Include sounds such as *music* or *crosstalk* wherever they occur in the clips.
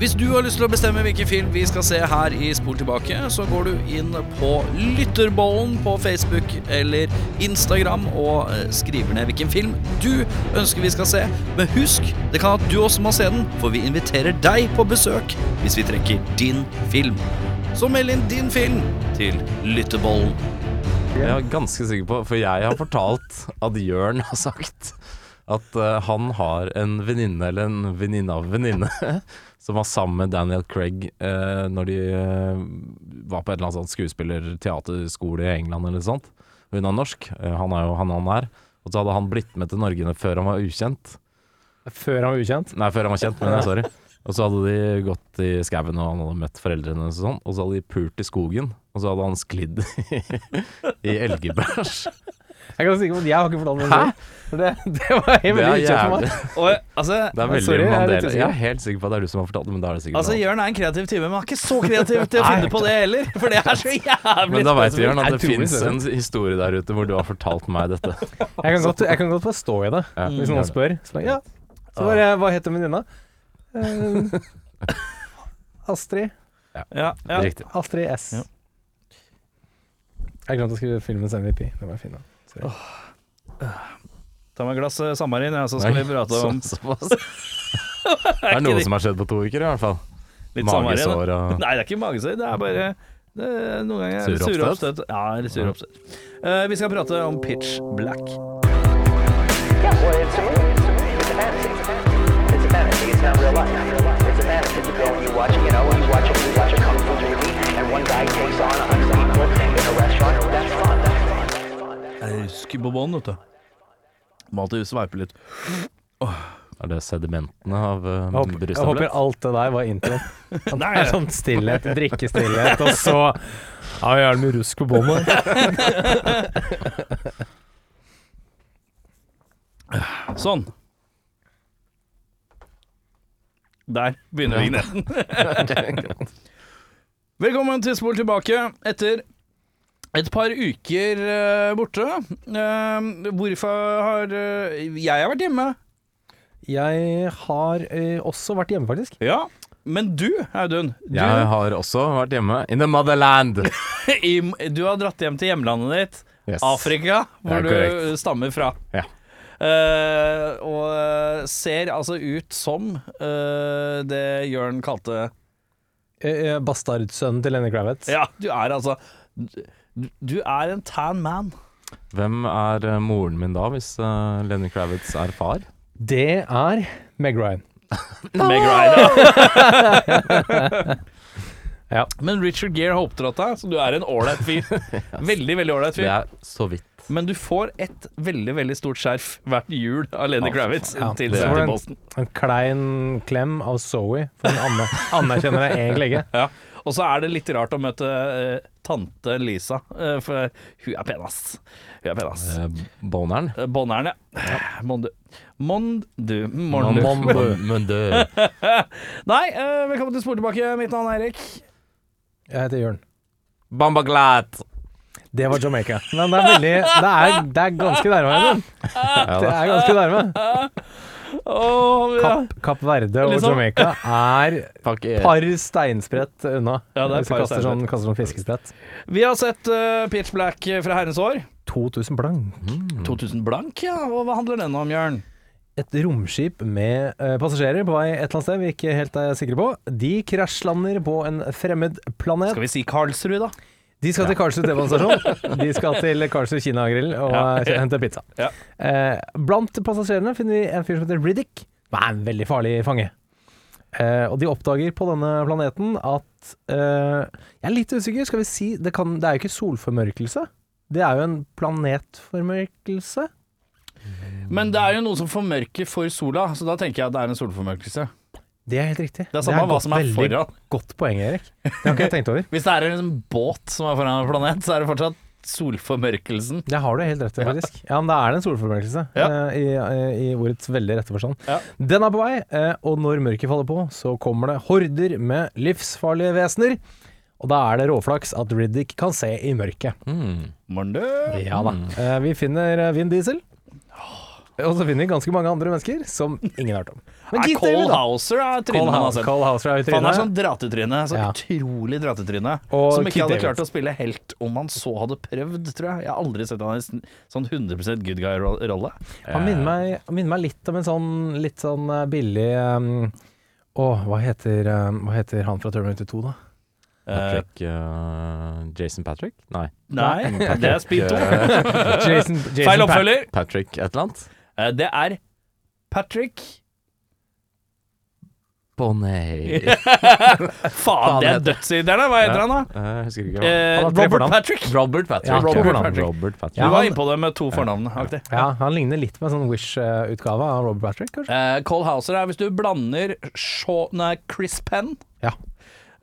Hvis du har lyst til å bestemme hvilken film vi skal se her i Spol tilbake, så går du inn på Lytterbollen på Facebook eller Instagram og eh, skriver ned hvilken film du ønsker vi skal se. Men husk, det kan at du også må se den, for vi inviterer deg på besøk hvis vi trekker din film. Så meld inn din film til Lytterbollen. Jeg er ganske sikker på, for jeg har fortalt at Jørn har sagt at eh, han har en venninne eller en venninne av venninne som var sammen med Daniel Craig eh, når de eh, var på et eller annet sånt skuespiller-teaterskole i England eller noe sånt. Hun er norsk, eh, han er jo han han er. Og så hadde han blitt med til Norge før han var ukjent. Før han var ukjent. Nei, før han var kjent, men *laughs* jeg, sorry. Og så hadde de gått i skauen og han hadde møtt foreldrene og sånn, og så hadde de pult i skogen. Og så hadde han sklidd *laughs* i elgebæsj. Jeg er si at jeg har ikke fortalt den historien. For det, det var helt veldig ukjent for meg. Og, altså, *laughs* Det er veldig Sorry, jeg er litt Mandela. usikker. Jeg er helt sikker på at det er du som har fortalt det, men da er det sikkert altså. Jørn er en kreativ type, men han er ikke så kreativ til å *laughs* finne på det heller. For det er så jævlig Men da veit vi Jørn at det utrolig fins en historie der ute hvor du har fortalt meg dette. *laughs* Jeg kan godt, jeg kan godt forstå stå i det, Ja, hvis noen spør. Så bare, ja. Så bare, hva heter venninna? Eh, Astrid. Ja, ja. Riktig. Astrid S. Ja. Jeg glemte å skrive filmens MVP. Det var fin, da. Ta meg et glass eh, Samarin, ja, så skal vi prate om *laughs* Så- såpass. *laughs* Det er noe som har skjedd på to uker, i hvert fall. litt Samarin. Magesår og *laughs* Nei, det er ikke magesår. Det er bare det er noen ganger Sure sure oppstøt? Ja, litt sure oppstøt. Uh, vi skal prate om Pitch Black. Yeah, well, it's a movie. It's a fantasy. It's a fantasy. It's not real life. It's a fantasy. You go and you watch, you know, you watch you watch a kung fu movie, and one guy takes on a Husker på bånn, vet du. Må alltid sveipe litt. Er det sedimentene av uh, Jeg håper, jeg håper alt det der var introen. *laughs* Nei, det er sånn stillhet, drikkestillhet, og så Ja, jeg er mye rusk på båndet. Sånn. Der begynner vignetten. *laughs* Velkommen til Spol tilbake etter et par uker uh, borte. Uh, hvorfor har uh, Jeg har vært hjemme. Jeg har også vært hjemme, faktisk. Ja. Men du, Audun, du, Jeg har også vært hjemme. In the motherland! *laughs* i, du har dratt hjem til hjemlandet ditt, Yes. Afrika, hvor du korrekt. stammer fra. Ja. Eh, og ser altså ut som eh, det Jørn kalte Bastardsønnen til Lenny Kravitz. Ja, du er altså Du, du er en tan man. Hvem er eh, moren min da, hvis eh, Lenny Kravitz er far? Det er Meg Ryan. *laughs* Meg Ryan. *laughs* Ja. Men Richard Gere har oppdratt deg, så du er en ålreit fyr. *laughs* Veldig, veldig ålreit Det fyr. er så vidt. Men du får et veldig veldig stort skjerf hvert jul av Lenny Kravitz Ja, til det en- En klein klem av Zoe, for hun anerkjenner deg egentlig ikke. Ja. Og så er det litt rart å møte eh, tante Lisa, eh, for hun er pen, ass. Hun er pen, ass. Boneren? Boneren. ja. Ja. Mondu. Mondu. Mondu. Mondu. *laughs* Nei, eh, velkommen til Spor tilbake. Mitt navn er Erik. Jeg heter Jørn. Bambaglat! Det var Jamaica. Men det er veldig Det er, det er ganske nærme. Det er ganske nærme. *laughs* Åh, ja. Kapp, Kapp Verde og Liksom. Jamaica er *laughs* par steinsprett unna. Ja, det er Hvis du par kaster sånn, kaster sånn fiskesprett. Vi har sett uh, Pitch Black fra herrens år. 2000 blank. 2000 blank, ja. Og hva handler den om, Jørn? Et romskip med uh, passasjerer på vei et eller annet sted vi ikke helt er sikre på. De krasjlander på en fremmed planet. Skal vi si Karlsrud, da? De skal til Karlsrud T-banestasjon. De skal *laughs* til Karlsrud Kinagrill og Ja. hente pizza. Ja. Eh, blant passasjerene finner vi en fyr som heter Riddick. Han er en veldig farlig fange. Eh, og de oppdager på denne planeten at eh, Jeg er litt usikker. Skal vi si Det, kan, det er jo ikke solformørkelse. Det er jo en planetformørkelse. Men det er jo noe som formørker for sola, så da tenker jeg at det er en solformørkelse. Det er helt riktig. Det er samme hva godt- som er foran. Godt poeng, Erik. Det har ikke jeg tenkt over. *laughs* Hvis det er en båt som er foran en planet, så er det fortsatt solformørkelsen. Det har du helt rett i, faktisk. Ja, men det er en solformørkelse Ja. eh, i, eh, i ordets veldig rette forstand. Ja. Den er på vei, eh, og når mørket faller på, så kommer det horder med livsfarlige vesener. Og da er det råflaks at Riddick kan se i mørket. Mm. Ja da. Vi finner Vin Diesel. Og så finner vi ganske mange andre mennesker som ingen har hørt om. Men Nei, Cole Hauser er trynet man har sett. Cole Hauser er han er sånn dratetryne. Så Ja. utrolig dratetryne. Og som ikke Keith hadde David. klart å spille helt om han så hadde prøvd, tror jeg. Jeg har aldri sett han i sånn 100 good guy-rolle. Han minner meg, minner meg litt om en sånn litt sånn eh, billig um, Å, hva heter, um, hva heter han fra Terminator 2, da? Patrick uh, Jason Patrick? Nei. Nei, det er Speed 2. Eh, Jason, *laughs* Jason Feil oppfølger. Patrick et eller annet? Uh, Det er Patrick Bonnet. *laughs* Faen, det er dødsiderne! Hva heter han, da? Eh, Jeg husker ikke Eh, Han Robert. Patrick. Robert Patrick. Ja. Robert Patrick. Robert Patrick. Du var innpå det med to fornavn. Ja. Ja, han ligner litt på en sånn Wish-utgave av Robert Patrick, kanskje? Eh, Cole Hauser er hvis du blander Sean, nei, Chris Penn Ja.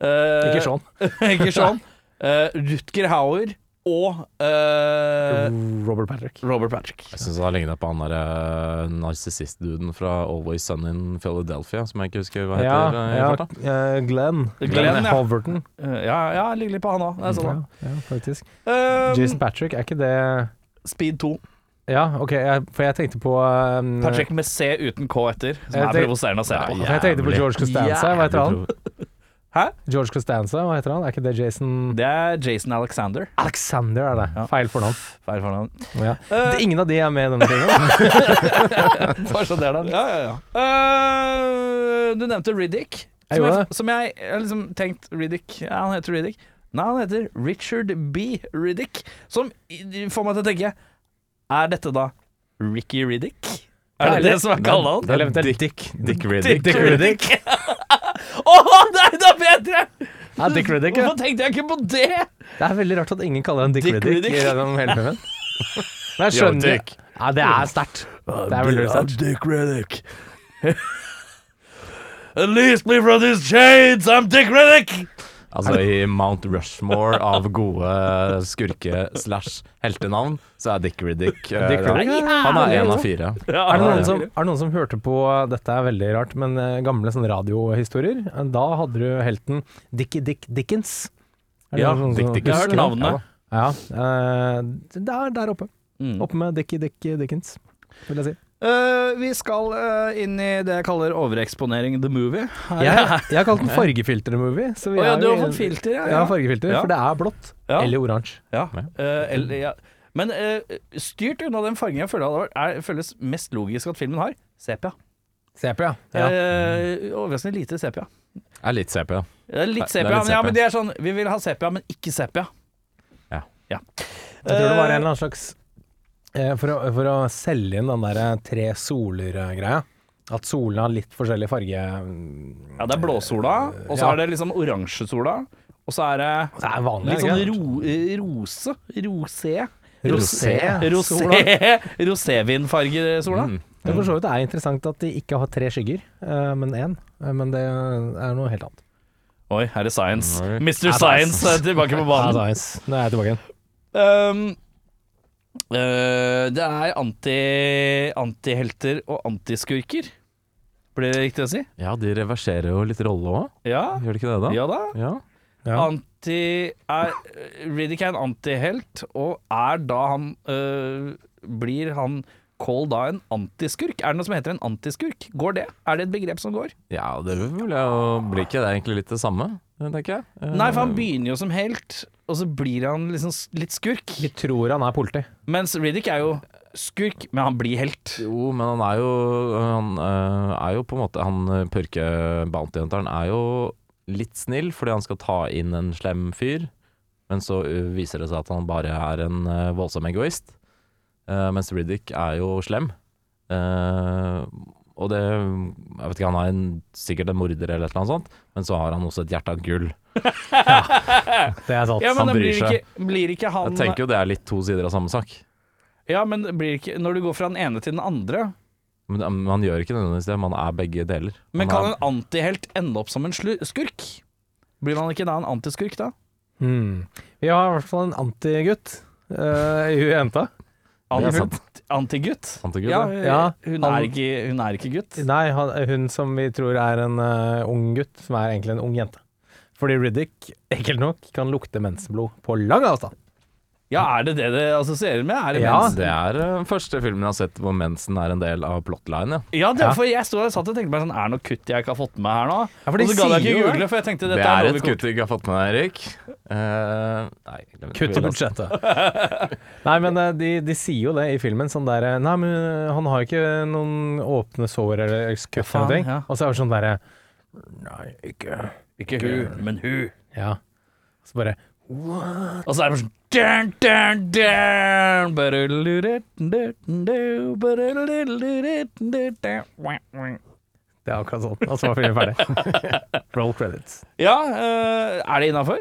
eh, Ikke Sean. *laughs* ikke Sean. Eh, Rutger Hauer og uh, Robert Patrick. Robert Patrick. Jeg syns han ligner på han derre narsissist-duden fra Always Sun in Philadelphia, som jeg ikke husker hva heter. Ja, eh, ja eh, Glenn. Glenn, ja. Hoverton. Ja, ja, ligger litt på han òg. Sånn. Ja, ja, faktisk. Um, Jason Patrick, er ikke det Speed 2. Ja, ok, jeg, for jeg tenkte på um, Patrick med C uten K etter, som er provoserende å se på. Jeg tenkte på George Costanza, hva heter han? Hæ? George Costanza, hva heter han? Er ikke det Jason Det er Jason Alexander. Alexander er det. Ja. Feil fornavn. Feil fornavn. Ja. Uh, Det- Ingen av de er med i denne filmen. *laughs* Bare så det er det. Ja, ja, ja. Uh, du nevnte Riddick. Jeg Som jeg, det. som jeg jeg liksom tenkt Riddick Ja, han heter Riddick. Nei, han heter Richard B. Riddick. Som får meg til å tenke Er dette da Ricky Riddick? Er det det som er kallenavn? Eller eventuelt Dick, Dick Riddick. Dick Riddick. *laughs* Å, det er bedre! Ja, Dick Riddick, ja. Hvorfor tenkte jeg ikke på det? Det er veldig rart at ingen kaller han Dick, Dick Riddick, Riddick. gjennom hele filmen. *laughs* Men jeg skjønner Yo, Dick. Ja, det er sterkt. Det er veldig sterkt. Dick Riddick. *laughs* At least me from these chains, I'm Dick Riddick! Altså I Mount Rushmore av gode skurke-slash-heltenavn, så er Dick Riddick eh, Dick Riddick Han er én en av fire. fire. Er det, noen som, er det noen som hørte på Dette er veldig rart, men eh, gamle sånne radiohistorier? Da hadde du helten Dickie Dick Dickens. Er det Ja, noen som Dick Dickens. Jeg har hørt navnet. Ja, ja. Uh, der, der oppe. Mm. Oppe med Dickie Dick Dickens, vil jeg si. Eh, vi skal uh, inn i det jeg kaller overeksponering the movie. Her- Jeg, jeg har kalt den fargefilter-movie. Så vi oh, ja, er du har fått filter, ja. Ja, fargefilter, Ja. for det er blått. Ja. Eller oransje. Ja. Men styrt unna den fargen jeg føler Det er, føles mest logisk at filmen har. Sepia. Sepia. Ja. Eh, overraskende lite sepia. Er litt sepia. er litt Det er sepia, litt men, ja, sepia. men det er sånn Vi vil ha sepia, men ikke sepia. Ja. ja. Jeg tror det var en eller annen slags for, å, for å selge inn den der eh, tre soler-greia. At solene har litt forskjellig farge. mm, Ja, det er blåsola, og så Ja. er det liksom oransjesola. Og så er det Det er vanlig, litt sånn ro, eh, rose. Rosé. Rosé. *laughs* Rosé. Rosévinfargesola. Mm. Det for så vidt er interessant at de ikke har tre skygger, eh, men én. Eh, Men det er noe helt annet. Oi, her er science. Mr. Science er tilbake på banen. Nå er jeg tilbake igjen. Um, eh, det er anti, antihelter og antiskurker. Blir det riktig å si? Ja, de reverserer jo litt rolle òg, Ja. gjør de ikke det da? Ja da. Ja. Ja. Anti er, Riddick er en antihelt, og er da han øh, Blir han Cole da en antiskurk? Er det noe som heter en antiskurk? Går det? Er det et begrep som går? ja, det vil jeg jo Blir ikke det egentlig litt det samme, tenker jeg? Eh, Nei, for han begynner jo som helt, og så blir han liksom litt skurk. Vi tror han er politi. Mens Riddick er jo skurk, men han blir helt. Jo, men han er jo Han eh, er jo på en måte Han eh, purke bounty-hunteren er jo litt snill fordi han skal ta inn en slem fyr, men så viser det seg at han bare er en voldsom egoist. Eh, mens Riddick er jo slem. Uh, og det Jeg vet ikke, han er en, sikkert en morder eller et eller annet sånt, men så har han også et hjerte av gull. *laughs* ja, Det er sant. Ja, han bryr seg. ikke, blir ikke han Jeg tenker jo det er litt to sider av samme sak. Ja, men blir ikke Når du går fra den ene til den andre Men man gjør ikke nødvendigvis det, man er begge deler. Men Man kan er, en antihelt ende opp som en slu skurk? Blir man ikke da en antiskurk, da? Hmm. Vi har i hvert fall en antigutt uh, i jenta. Antigutt? Antigutt, Ja, ja. Ja, hun, han- er ikke, hun er ikke gutt. Nei, han, hun som vi tror er en uh, ung gutt, som er egentlig en ung jente. Fordi Riddick, ekkelt nok, kan lukte mensenblod på lang avstand. Ja, er det det det assosierer med? Er det Ja. mensen? Det er uh, første filmen jeg har sett hvor mensen er en del av plotline. Ja. Ja, det, Ja. for jeg stod og satt og tenkte meg sånn Er det noe kutt jeg ikke har fått med her nå? Ja, for de og så gadd jeg ikke jo google, for jeg tenkte Det er, er et kutt du ikke har fått med deg, Erik. Uh, nei. Kutt i budsjettet. *laughs* Nei, men eh, de, de sier jo det i filmen, sånn der Nei, men eh, han har ikke noen åpne sår eller kutt eller noe. ja. Og så er det sånn derre Nei, ikke Ikke hun, men hun. Ja. Så bare Og så er det bare sånn dun, dun, dun. Det er akkurat sånn. Og så var filmen ferdig. *laughs* Roll credits. Ja, eh, er det innafor?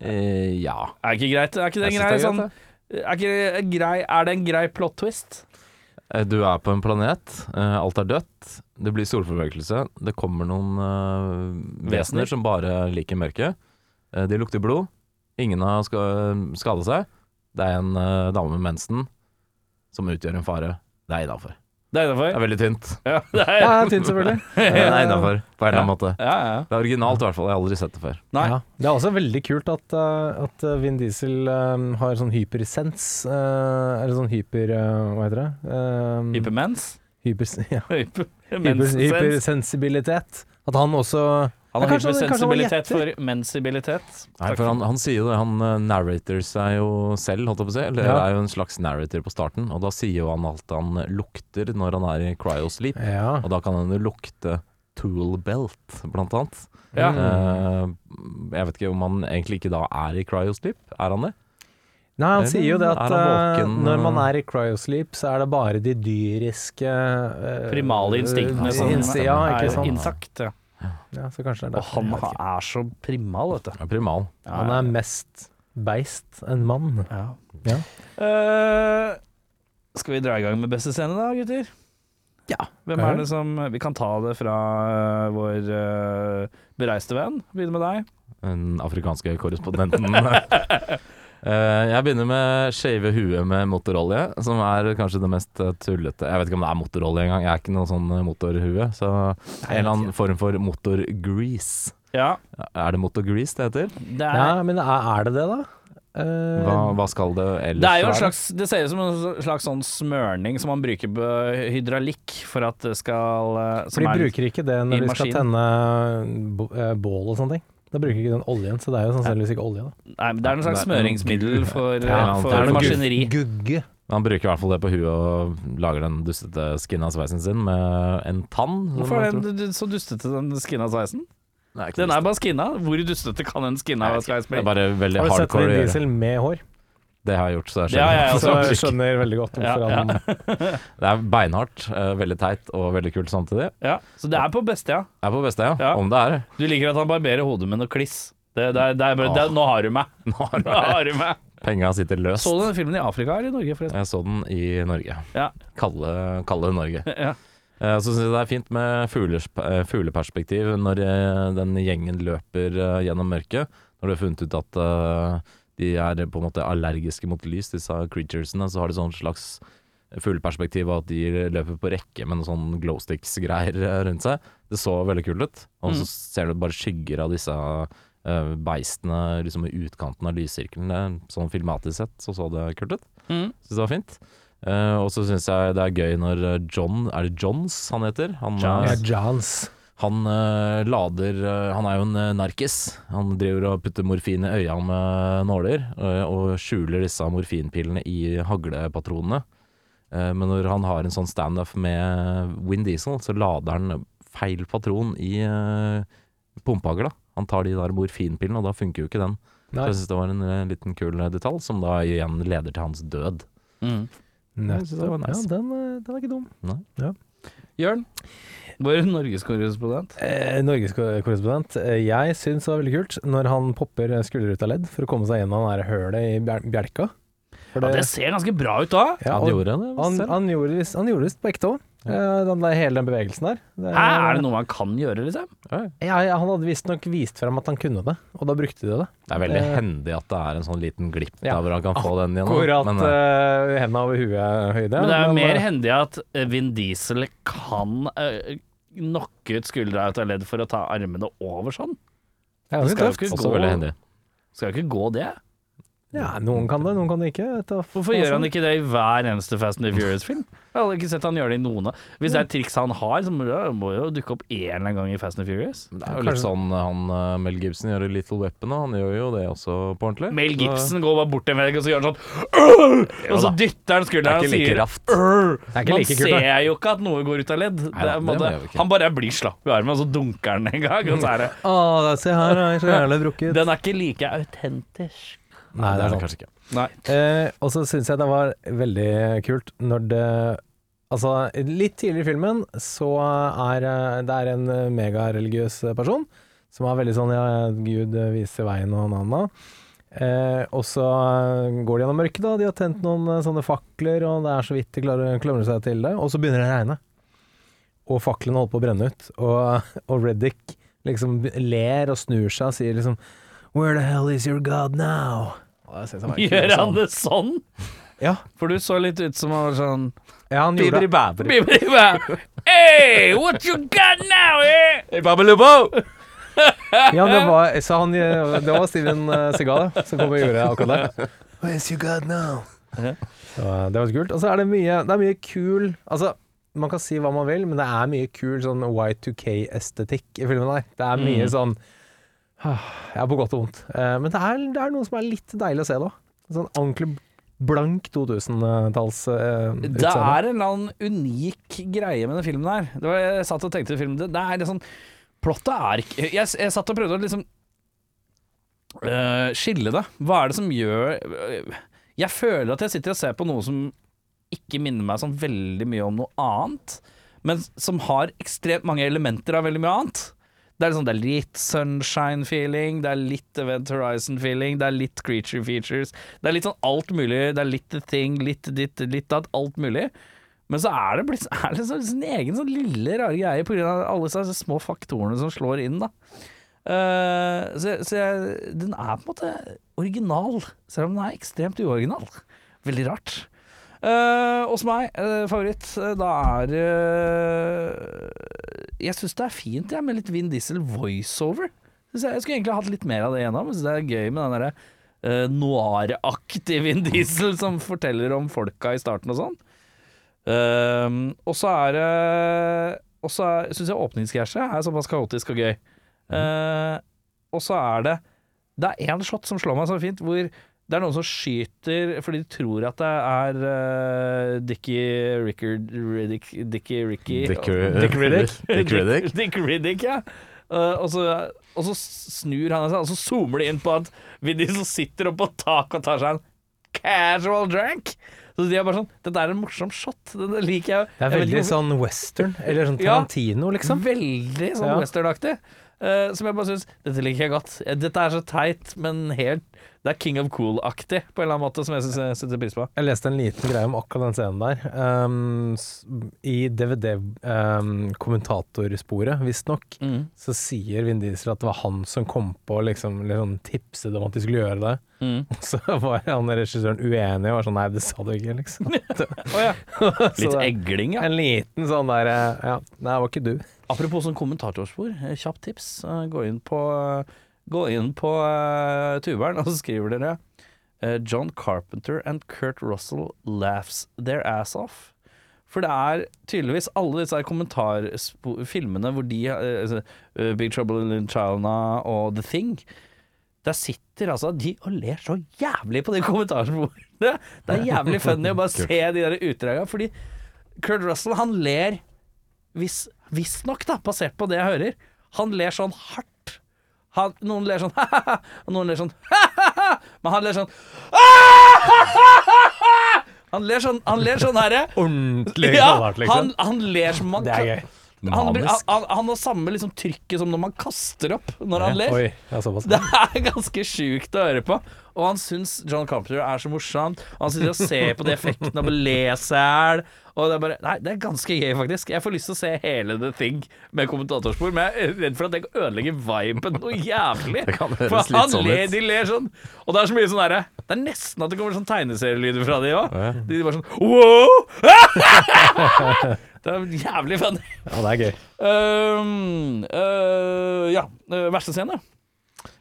Eh, ja. Er ikke greit? Er ikke det en grei det er sånn er, ikke det grei, er det en grei plot twist? Eh, Du er på en planet, eh, alt er dødt, det blir solformørkelse, det kommer noen Vesener. som bare liker mørket. De lukter blod, ingen har skada seg. Det er en uh, dame med mensen som utgjør en fare. Det er innafor. Det er Det er veldig tynt. Ja, det er, Ja, tynt, selvfølgelig. Men *laughs* det er innafor, på en eller annen måte. ja, ja. Det er originalt i hvert fall, jeg har aldri sett det før. Nei. Ja. Det er også veldig kult at, eh, at eh, Vin Diesel um, har sånn hypersens uh, Eller sånn hyper... Uh, hva heter det? Um, Hypermens? hyper, *laughs* ja. Hyper, hypersensibilitet. At han også Han har hyggelig hypersensibilitet for mensibilitet. Nei, for han, han sier jo det, han uh, narrator seg jo selv, holdt jeg på å si. Eller Ja. er jo en slags narrator på starten, og da sier jo han alt han lukter når han er i cryosleep. Ja. Og da kan han jo lukte tool belt, blant annet. Ja. Uh, jeg vet ikke om han egentlig ikke da er i cryosleep, er han det? Nei, han sier jo det at våken, eh, når man eh? er i cryosleep, så er det bare de dyriske uh, Primale instinktene eh, som Ja, er sant. Ja. Ja, så kanskje det er Og derfor. han jeg vet ikke. er så primal, vet du. Ja, primal. Han er mest beist enn mann. Ja. Ja. Eh, skal vi dra i gang med beste scene da, gutter? Ja. Hvem er det som Vi kan ta det fra eh, vår eh, bereiste venn. Begynne med deg. Den afrikanske korrespondenten. *laughs* Eh, jeg begynner med shave huet med motorolje, som er kanskje det mest eh, tullete Jeg vet ikke om det er motorolje engang, jeg er ikke noe sånn eh, motorhue. Så en eller annen form for motorgrease. Ja. Er det motorgrease det heter? Det er, Ja, men er, er det det, da? Eh, Hva, hva skal det ellers det er jo en være? slags Det ser ut som en slags sånn smørning som man bruker på hydraulikk for at det skal For de er- bruker ikke det når de skal tenne bål og sånne ting. Da bruker ikke den oljen, så det er jo sannsynligvis ikke olje. da. Nei, men det er noe slags smøringsmiddel for, Ja, for det er noe maskineri. Gugge. Han bruker i hvert fall det på huet og lager den dustete skinna sveisen sin med en tann. Hvorfor er den så dustete, den skinna sveisen? Nei, Den er bare skinna. Hvor dustete kan en skinna sveis Det bli? Har du sett Vin. Diesel med hår? Det har jeg gjort, så *laughs* jeg Det skjønner. ja, Så jeg skjønner veldig godt hvorfor Ja, ja. han *laughs* Det er beinhardt, eh, veldig teit og veldig kult samtidig. Ja, så det er på beste, ja. Er på beste, ja. Ja. Om det er. Du liker at han barberer hodet med noe kliss. Det, det, er- det er det, er- nå har du meg. *laughs* Nå har Nå har du meg. penga sitter løst. Så du den filmen i Afrika eller i Norge, forresten? Jeg så den i Norge. Ja. Kalle, kalle Norge. Ja. Eh, Så syns jeg det er fint med fuglers, eh, fugleperspektiv når den gjengen løper gjennom mørket. Når du har funnet ut at de er på en måte allergiske mot lys, disse creaturesene, så har de sånn slags fugleperspektiv og at de løper på rekke med noen sånn glowsticks-greier eh, rundt seg. Det så veldig kult ut. Og så Mm. ser du bare skygger av disse uh, beistene liksom i utkanten av lyssirkelen. Sånn filmatisk sett så så det kult ut. Mm. Syns det var fint. Uh, og så syns jeg det er gøy når eh, John Er det Johns han heter? Han, Ja, eh, Johns. Han uh, lader uh, Han er jo en uh, narkis. Han driver og putter morfin i øya med nåler, eh, og skjuler disse morfinpillene i haglepatronene. Eh, men når han har en sånn standup med Wind Diesel, så lader han feil patron i uh, pumpehagla. Han tar de der morfinpillene, og da funker jo ikke den. Så jeg syns det var en eh, liten kul eh, detalj, som da igjen leder til hans død. Mm. Jeg det var nice. Ja, den, eh, den er ikke dum. Jørn, vår norgeskorrespondent. Eh, Norgeskorrespondent. Eh, jeg syns det var veldig kult når han popper skuldre ut av ledd for å komme seg gjennom det hølet i bjel- bjelka. For Ja, det ser ganske bra ut da. ja, han gjorde det. han, han gjorde det han gjorde det visst på ekte òg. Den der, hele den bevegelsen der. Det, Hæ, er det noe man kan gjøre, liksom? Ja, ja, han hadde visstnok vist frem at han kunne det, og da brukte de det. Det er veldig Eh, hendig at det er en sånn liten glipp Ja. der hvor han kan få den igjen. Akkurat Men, uh, eh, henda over huet-høyde. Men det er jo mer eh, hendig at eh, Vin Diesel kan uh, knocke ut skuldra ut av ledd for å ta armene over sånn. ja, det skal jo ikke gå- Skal jo ikke gå det. Ja, noen kan det, noen kan det ikke. Hvorfor gjør han ikke det i hver eneste Fast and the Furious-film? Jeg har ikke sett han gjøre det i noen av Hvis det er et triks han har, så må det jo dukke opp en eller annen gang i Fast and the Furious. Det er jo litt sånn han eh, Mel Gibson gjør i Little Weapon, og han gjør jo det også på ordentlig. Mel Gibson går bare bort til en vegg, og så gjør han sånn Og så dytter han Det skulderen er og sier er Man ser jo ikke at noe går ut av ledd. Er, han bare blir slapp i armen, og så dunker han en gang. Og så er det Å, se her, jeg er så *laughs* jævlig brukket. Den er ikke like autentisk. Nei, det er det kanskje ikke. Nei. Eh, og så syns jeg det var veldig kult når det Altså, litt tidligere i filmen så er eh, det er en eh, megareligiøs person som er veldig sånn Ja, Gud viser veien og nanna. Eh, og så går de gjennom mørket, da. De har tent noen eh, sånne fakler, og det er så vidt de klarer å klamre seg til det. Og så begynner det å regne. Og faklene holder på å brenne ut. Og, og Reddik liksom ler og snur seg og sier liksom Where the hell is your God now? Gjør han sånn. det sånn? Ja. For du så litt ut som han var sånn Ja, han gjorde det. Bibri bæ, Hey, what you got now, eh? Hey, Babelubo! Ja, det var, så han, det var Steven Segal Seagal ja, som kom og gjorde akkurat det. Where's you God now? Ja. Så, eh, det var så kult. Og så er det mye, det er mye kul Altså, man kan si hva man vil, men det er mye kul sånn Y2K-estetikk i filmen der. Det er mye Mm. sånn Ja, på godt og vondt. Eh, Men det er, det er noe som er litt deilig å se, da. Sånn ordentlig blank 2000-talls uh, Det er en eller annen unik greie med den filmen her. Det var, jeg satt og tenkte i filmen Det, det er litt sånn Plottet er ikke jeg, jeg satt og prøvde å liksom uh, skille det. Hva er det som gjør Jeg føler at jeg sitter og ser på noe som ikke minner meg sånn veldig mye om noe annet, men som har ekstremt mange elementer av veldig mye annet. Det er, sånn, det er litt sunshine-feeling, det er litt Event Horizon-feeling, det er litt creature features. Det er litt sånn alt mulig. Det er litt the thing, litt ditt, litt datt, alt mulig. Men så er det blitt er det sånn, sin egen sånn lille rare greie pga. alle disse små faktorene som slår inn, da. Uh, så så jeg, den er på en måte original, selv om den er ekstremt uoriginal. Veldig rart. Uh, hos meg, uh, favoritt, da er Jeg syns det er fint jeg, med litt Vin Diesel voiceover. Jeg, jeg skulle egentlig hatt litt mer av det igjennom. Jeg synes det er gøy med den derre uh, noir-aktige Vin Diesel som forteller om folka i starten og sånn. Uh, og så er det Og så syns jeg åpningscashet er såpass kaotisk og gøy. Uh, og så er det Det er én shot som slår meg så fint, hvor det er noen som skyter fordi de tror at det er uh, Dickie Rickard Riddick Dickie Ricky Dick, Dick Riddick. Dick Riddick. Dick Riddick, *laughs* ja. Uh, og, så, og så snur han seg, og så zoomer de inn på at Vinnie som sitter oppe på taket og tar seg en casual drink Så de er bare sånn Dette er en morsom shot. Det, det liker jeg. Det er veldig jeg sånn western, eller sånn Ja. Tarantino, liksom. Veldig sånn Ja. westernaktig. Eh, som jeg bare syns Dette liker jeg godt. Eh, Dette er så teit, men helt Det er King of Cool-aktig på en eller annen måte, som jeg syns jeg setter pris på. Jeg leste en liten greie om akkurat den scenen der. Um, I DVD-kommentatorsporet, um, visstnok, Mm. så sier Vin Diesel at det var han som kom på liksom, liksom sånn, tipset om at de skulle gjøre det. Mm. *laughs* Så var han regissøren uenig og var sånn Nei, det sa du ikke, liksom. *laughs* oh, *laughs* Litt egling, ja. En liten sånn der eh, Ja, nei, det var ikke du. Apropos sånn kommentatorspor, eh, kjapt tips. Eh, Gå inn på, gå inn på uh, tuberen, *laughs* og så skriver dere uh, John Carpenter and Kurt Russell laughs their ass off. For det er tydeligvis alle disse kommentarfilmene hvor de eh, eh, Big Trouble in China og The Thing Der sitter altså de og ler så jævlig på de *laughs* kommentarsporene. Det er jævlig funny å bare *laughs* se de der utdraga, Fordi Kurt Russell, han ler hvis- Visstnok, da, basert på det jeg hører. Han ler sånn hardt. Han, noen ler sånn *laughs* ha-ha-ha, og noen ler sånn ha-ha-ha, men han ler sånn! *laughs* Han ler sånn, han ler sånn herre. Ordentlig Ja, knallhardt, liksom. han, han ler som man Det er gøy. Han, han, han, har samme liksom trykket som når man kaster opp når han ler. Oi, ja. Det er ganske sjukt å høre på. Og han syns John Carpenter er så morsomt. Og han sitter og ser på de effektene og le seg i hjel. Og det er bare Nei, det er ganske gøy, faktisk. Jeg får lyst til å se hele The Thing med kommentatorspor, men jeg er redd for at det ødelegger viben noe jævlig. *laughs* Det kan høres For han sånn ler, de ler sånn. Og det er så mye sånn derre Det er nesten at det kommer sånn tegneserielyder fra de òg. Ja. De bare sånn wow! *laughs* Det er jævlig funny. Ja, det er gøy. Um, uh, ja, øh, verste scene.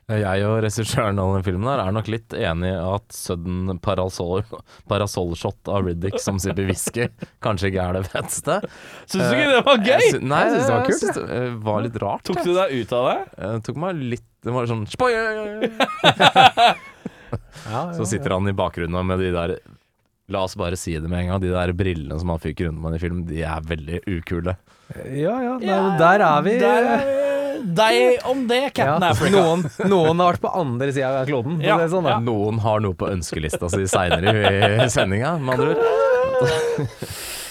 Jeg og regissøren av den filmen her er nok litt enig i at sudden parasol, parasollshot av Riddick som sipper whisky kanskje ikke er det feteste. Syns du ikke det var gøy? sy- Nei, Jeg synes det var kult, synes det eh, var litt rart. Tok du deg ut av det? Jeg tok meg litt Det var sånn *laughs* Så sitter han i bakgrunnen med de der La oss bare si det med en gang. De der brillene som han fyker rundt med i film, de er veldig ukule. Ja, ja, der, der er vi. Der er vi. Deg om det, Ja, Captain Africa. noen, noen har vært på andre sida av kloden. Ja, det sånn, ja. Noen har noe på ønskelista si seinere i sendinga, med andre ord. *laughs*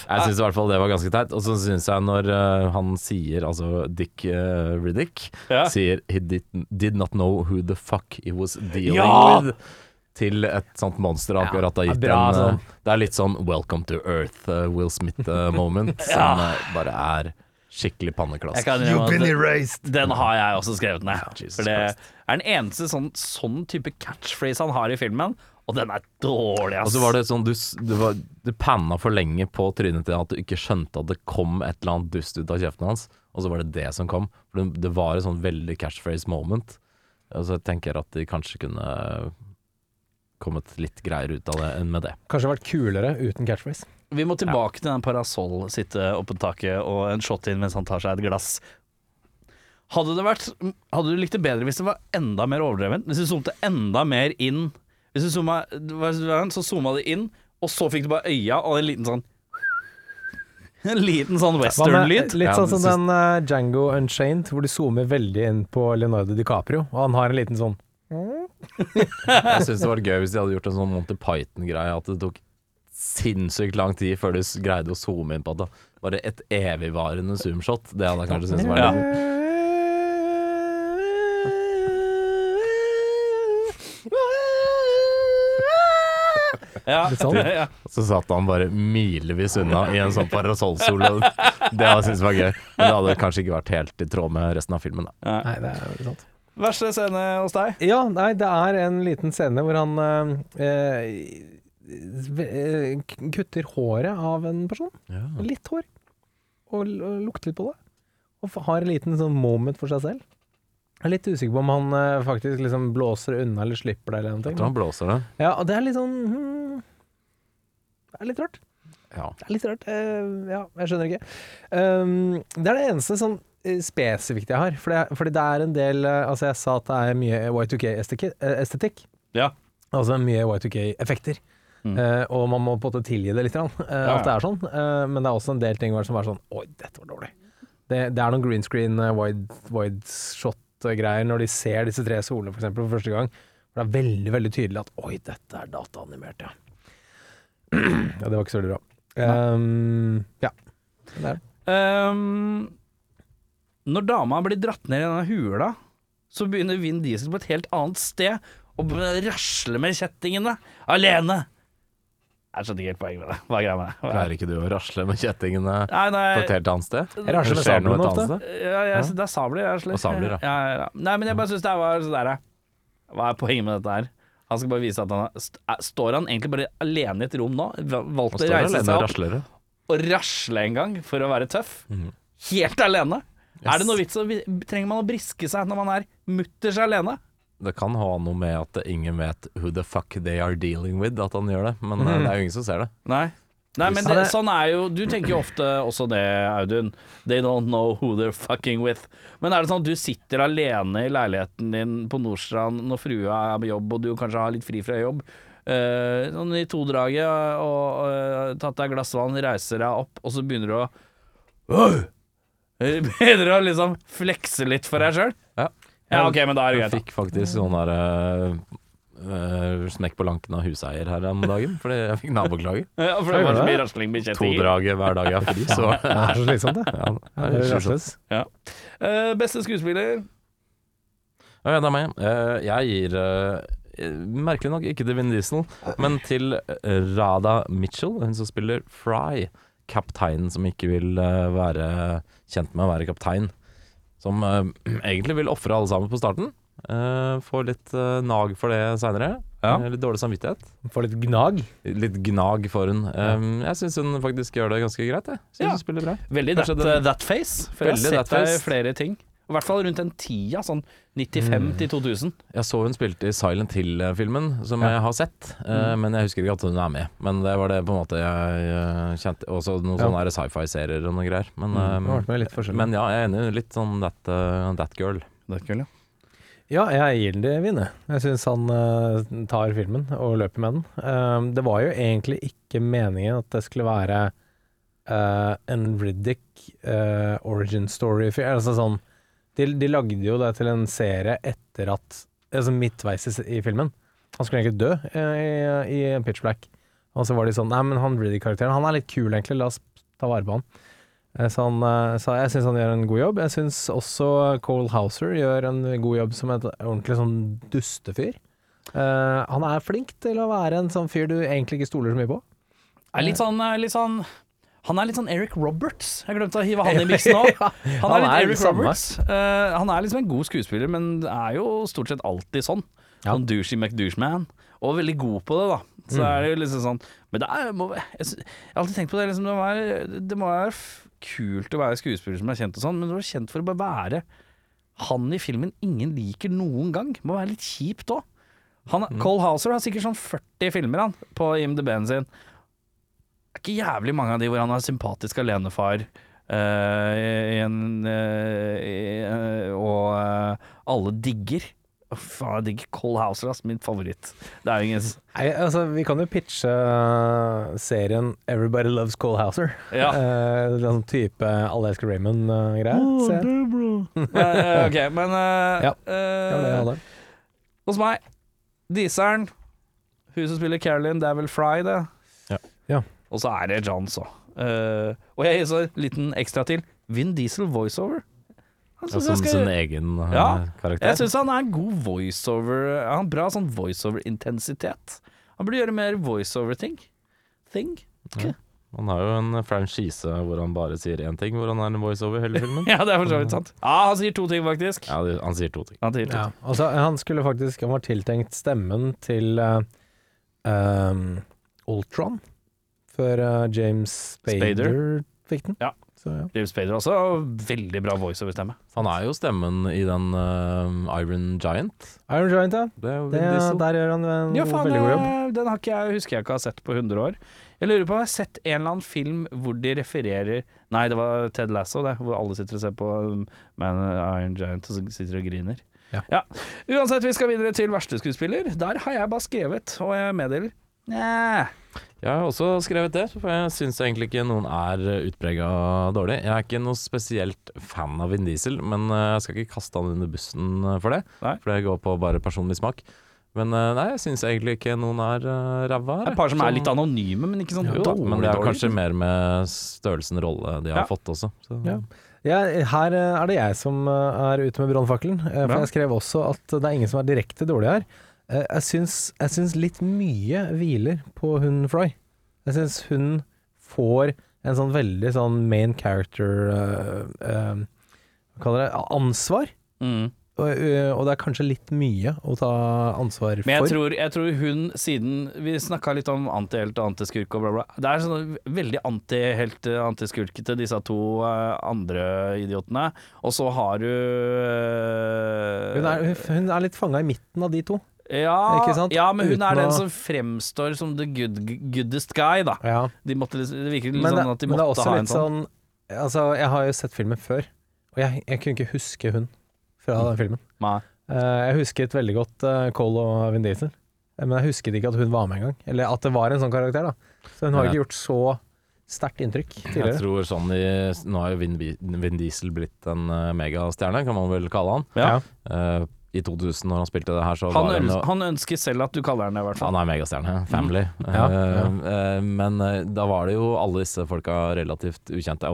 Jeg syns i hvert fall det var ganske teit. Og så syns jeg når uh, han sier, altså Dick uh, Riddick, Ja. sier he did, did not know who the fuck he was dealing Ja! with. Til et sånt monster akkurat har gitt ja, en sånn. eh, Det er litt sånn Welcome to Earth, uh, Will Smith-moment, *laughs* som bare er skikkelig panneklask. Jeg kan innrømme at erased. Den har jeg også skrevet ned. Jesus For det Christ. er den eneste sånn, sånn type catchphrase han har i filmen, og den er dårlig, ass. Og så var det sånn du, du, var, du panna for lenge på trynet til at du ikke skjønte at det kom et eller annet dust ut av kjeften hans, og så var det det som kom. For det, det var et sånn veldig catchphrase moment. Og så tenker jeg at de kanskje kunne kommet litt greiere ut av det enn med det. Kanskje vært kulere uten catchphrase. Vi må tilbake til den parasoll, sitte oppe på taket og en shot inn mens han tar seg et glass. Hadde det vært Hadde du likt det bedre hvis det var enda mer overdrevent? Hvis du zoomte enda mer inn Hvis du zooma, så zooma det inn, og så fikk du bare øya og en liten sånn *laughs* En liten sånn western-lyd. Litt sånn som den uh, Django Unchained, hvor de zoomer veldig inn på Leonardo DiCaprio, og han har en liten sånn Jeg syns det var gøy hvis de hadde gjort en sånn Monty Python-greie, at det tok sinnssykt lang tid før du greide å zoome inn på det. Bare et evigvarende zoomshot. Det hadde jeg kanskje syntes var Ja. litt Ja. Litt sånn. ja. Så satt han bare milevis unna i en sånn parasollsol. Det hadde jeg syntes var gøy. Men det hadde kanskje ikke vært helt i tråd med resten av filmen. Da. Nei, det er jo sant. Verste scene hos deg? Ja, nei, det er en liten scene hvor han eh, kutter håret av en person. Litt hår. Og, og lukter litt på det. Og har en liten sånn moment for seg selv. Jeg er litt usikker på om han eh, faktisk liksom blåser unna eller slipper det eller noe. Jeg tror han blåser det. Ja, og det er litt sånn hmm, Det er litt rart. Ja. Det er litt rart. Eh, ja, jeg skjønner ikke. Um, det er det eneste sånn eh, spesifikt jeg har. Fordi, fordi det er en del eh, Altså, jeg sa at det er mye Y2K-estetikk. Ja. Altså mye Y2K-effekter. Mm. Eh, og man må på en måte tilgi det litt, uh, Ja, at det er sånn. Uh, men det er også en del ting som er sånn Oi, dette var dårlig. Det, det er noen green screen, uh, wide, wide shot-greier når de ser disse tre solene, for eksempel, for første gang. For det er veldig, veldig tydelig at Oi, dette er dataanimert, ja. *clears throat* ja, det var ikke så veldig bra. Um, ja. Det er. Ehm, når dama blir dratt ned i denne hula, så begynner Vin Diesel på et helt annet sted og rasler med kjettingene alene. Jeg skjønner ikke helt poenget med det. Hva er greia med det? Er- Pleier ikke du å rasle med kjettingene Nei, på et helt annet sted? Jeg rasler med sablene ofte. ja, jeg, Det er sabler jeg rasler. Og sabler, ja. ja, ja. Nei, men jeg bare syns det var sånn der Hva er poenget med dette her? Han skal bare vise at han er, st Står han egentlig bare alene i et rom nå? Valgte Og å reise seg opp rasler. og rasle en gang for å være tøff? Mm. Helt alene? Yes. Er det noe vits i Trenger man å briske seg når man er mutters alene? Det kan ha noe med at ingen vet who the fuck they are dealing with, at han gjør det. Men eh, det er jo ingen som ser det. Nei. Nei, men det, sånn er jo Du tenker jo ofte også det, Audun. They don't know who they're fucking with. Men er det sånn at du sitter alene i leiligheten din på Nordstrand når frua er på jobb, og du kanskje har litt fri fra jobb, uh, sånn i todraget, og eh, tatt deg et glass vann, reiser deg opp, og så begynner du å! Begynner du å liksom flekse litt for deg sjøl? Ja. Ja, ok, men da er det Jeg greit. fikk faktisk sånn der eh, eh, smekk på lanken av huseier her om dagen, fordi jeg fikk naboklage. Ja, for det var så mye rasling med kjettinger. Todraget hver dag jeg har fri, så *laughs* Det er så slitsomt, det. ja, det Ja, er det slitsomt. rasles. Eh, beste skuespiller? Ja, ja, det er meg. Eh, jeg gir eh, merkelig nok ikke til Vin Diesel, men til eh, Rada Mitchell, hun som spiller Fry. Kapteinen som ikke vil eh, være kjent med å være kaptein. Som eh, *clears throat* egentlig vil ofre alle sammen på starten. Uh, får litt eh, nag for det seinere. Ja. litt dårlig samvittighet. Får litt gnag. Litt gnag for hun. Um, jeg syns hun faktisk gjør det ganske greit. Jeg synes Ja. hun spiller bra. Veldig that, that face. For jeg har sett deg i flere ting. I hvert fall rundt den tida, sånn 95 til 2000. Jeg så hun spilte i Silent Hill-filmen, som Ja. jeg har sett. eh, Men jeg husker ikke at hun er med. Men det var det på en måte jeg eh, kjente. Også noen Ja. sånne sci-fi-serier og noe greier. Men, har vært eh, med litt forskjellig. men ja, jeg er enig. Litt sånn that, eh, that girl. Det er kult, ja. Ja, jeg gir det vinne. Jeg syns han eh, tar filmen og løper med den. Eh, det var jo egentlig ikke meningen at det skulle være eh, en Riddick eh, origin story Altså sånn de, de lagde jo det til en serie etter at Altså midtveis i, i filmen. Han skulle egentlig dø i, i, i Pitch Black. Og så var de sånn Nei, men han Reedy-karakteren han er litt kul, egentlig. La oss ta vare på han. Eh, Så, han, eh, så jeg syns han gjør en god jobb. Jeg syns også Cole Hauser gjør en god jobb som et ordentlig sånn dustefyr. Uh, han er flink til å være en sånn fyr du egentlig ikke stoler så mye på. Er litt sånn, eh, litt sånn Han er litt sånn Eric Roberts. Jeg glemte å hive han i miksen òg. *laughs* Han Han er litt er Eric. Roberts. Uh, han er liksom en god skuespiller, men er jo stort sett alltid sånn. Ja. Sånn douchey McDouchman. Og veldig god på det, da. Så Mm. er det jo liksom sånn Men det er, må, jeg, jeg har alltid tenkt på det. Liksom, det, må være, det må være kult å være skuespiller som er kjent og sånn, men du er kjent for å bare være han i filmen ingen liker noen gang. Det må være litt kjipt òg. Mm. Cole Hauser har sikkert sånn 40 filmer han på IMDb-en sin. Det er ikke jævlig mange av de hvor han er sympatisk alenefar uh, i en uh, Og uh, alle digger. Faen, jeg digger Cole Hauser, ass. Min favoritt. Det er jo ingen Nei, altså, vi kan jo pitche serien 'Everybody Loves Cole Hauser'. Ja. Eh, sånn type Alle elsker Raymond-greie. *laughs* Eh, ok, men uh, Ja. det var det eh. Hos meg, Diseren, Hun som spiller Carolyn, det er vel Fry, det. Ja. Ja. Og så er det John, så. Uh, og jeg gir så en liten ekstra til. Vin Diesel voiceover. Ja, som skal- sin egen eh, Ja, karakter. Jeg syns han er en god voiceover Han har bra sånn voiceover-intensitet. Han burde gjøre mer voiceover-ting. Thing. Han har jo en franchise hvor han bare sier én ting, hvor han er en voiceover hele filmen. *laughs* Ja, det er for så vidt sant. Ja, han sier to ting, faktisk. Ja, han sier to ting. Han sier to Ja, altså, han skulle faktisk Han var tiltenkt stemmen til uh, um, Ultron, før eh, James Spader, Spader. fikk den. Ja. Så, ja. James Spader også. Veldig bra voiceover-stemme. Han er jo stemmen i den uh, Iron Giant. Iron Giant, ja. Det er Det, der gjør han en Ja, faen, veldig god jobb. eh, den har ikke jeg, husker jeg ikke har sett på 100 år. Jeg lurer på om jeg har sett en eller annen film hvor de refererer Nei, det var Ted Lasso, det. Hvor alle sitter og ser på um, Man Iron Giant og sitter og griner. Ja. Uansett, vi skal videre til verste skuespiller. Der har jeg bare skrevet, og jeg meddeler Næh. Jeg har også skrevet det, for jeg syns egentlig ikke noen er utprega dårlig. Jeg er ikke noe spesielt fan av Vin Diesel, men eh, jeg skal ikke kaste han under bussen eh, for det. Nei. For det går på bare personlig smak. Men eh, nei, jeg syns egentlig ikke noen er uh, ræva her. Et par som er Sånn- litt anonyme, men ikke sånn Jo, dårlig. men det er dårlig. kanskje mer med størrelsen rolle de har Ja. fått også. Så. Ja. Ja, her er det jeg som er ute med brannfakkelen. For jeg skrev også at det er ingen som er direkte dårlig her. Eh, Jeg syns, jeg syns litt mye hviler på hun Fry. Jeg syns hun får en sånn veldig sånn main character uh, uh, Hva kaller det? Ansvar. Mm. Og, og det er kanskje litt mye å ta ansvar for. Men jeg tror, jeg tror hun, siden Vi snakka litt om antihelt og antiskurk og bla, bla. Det er sånn veldig antihelt, antiskurkete, disse to andre idiotene. Og så har du hun, er, hun er litt fanga i midten av de to. Ja, ikke sant? ja, men hun Uten er den å- som fremstår som the good, goodest guy, da. Ja. De måtte, liksom- det virker litt Men, det, sånn at de men det er måtte også ha en litt sånn. sånn Altså, jeg har jo sett filmen før, og jeg, jeg kunne ikke huske hun fra den filmen. Nei. Eh, jeg husket veldig godt uh, Cole og Vin Diesel, eh, men jeg husket ikke at hun var med engang. Eller at det var en sånn karakter, da. Så hun har Ja. ikke gjort så sterkt inntrykk Jeg tror sånn i, Nå har jo Vin, Vin Diesel blitt en eh, megastjerne, kan man vel kalle han. Ja. Eh, I 2000, når han spilte det her, så Han, var han han ønsker selv at du kaller han det, i hvert fall. Han er megastjerne. Family. Ja, ja. eh, men eh, da var det jo alle disse folka relativt ukjente.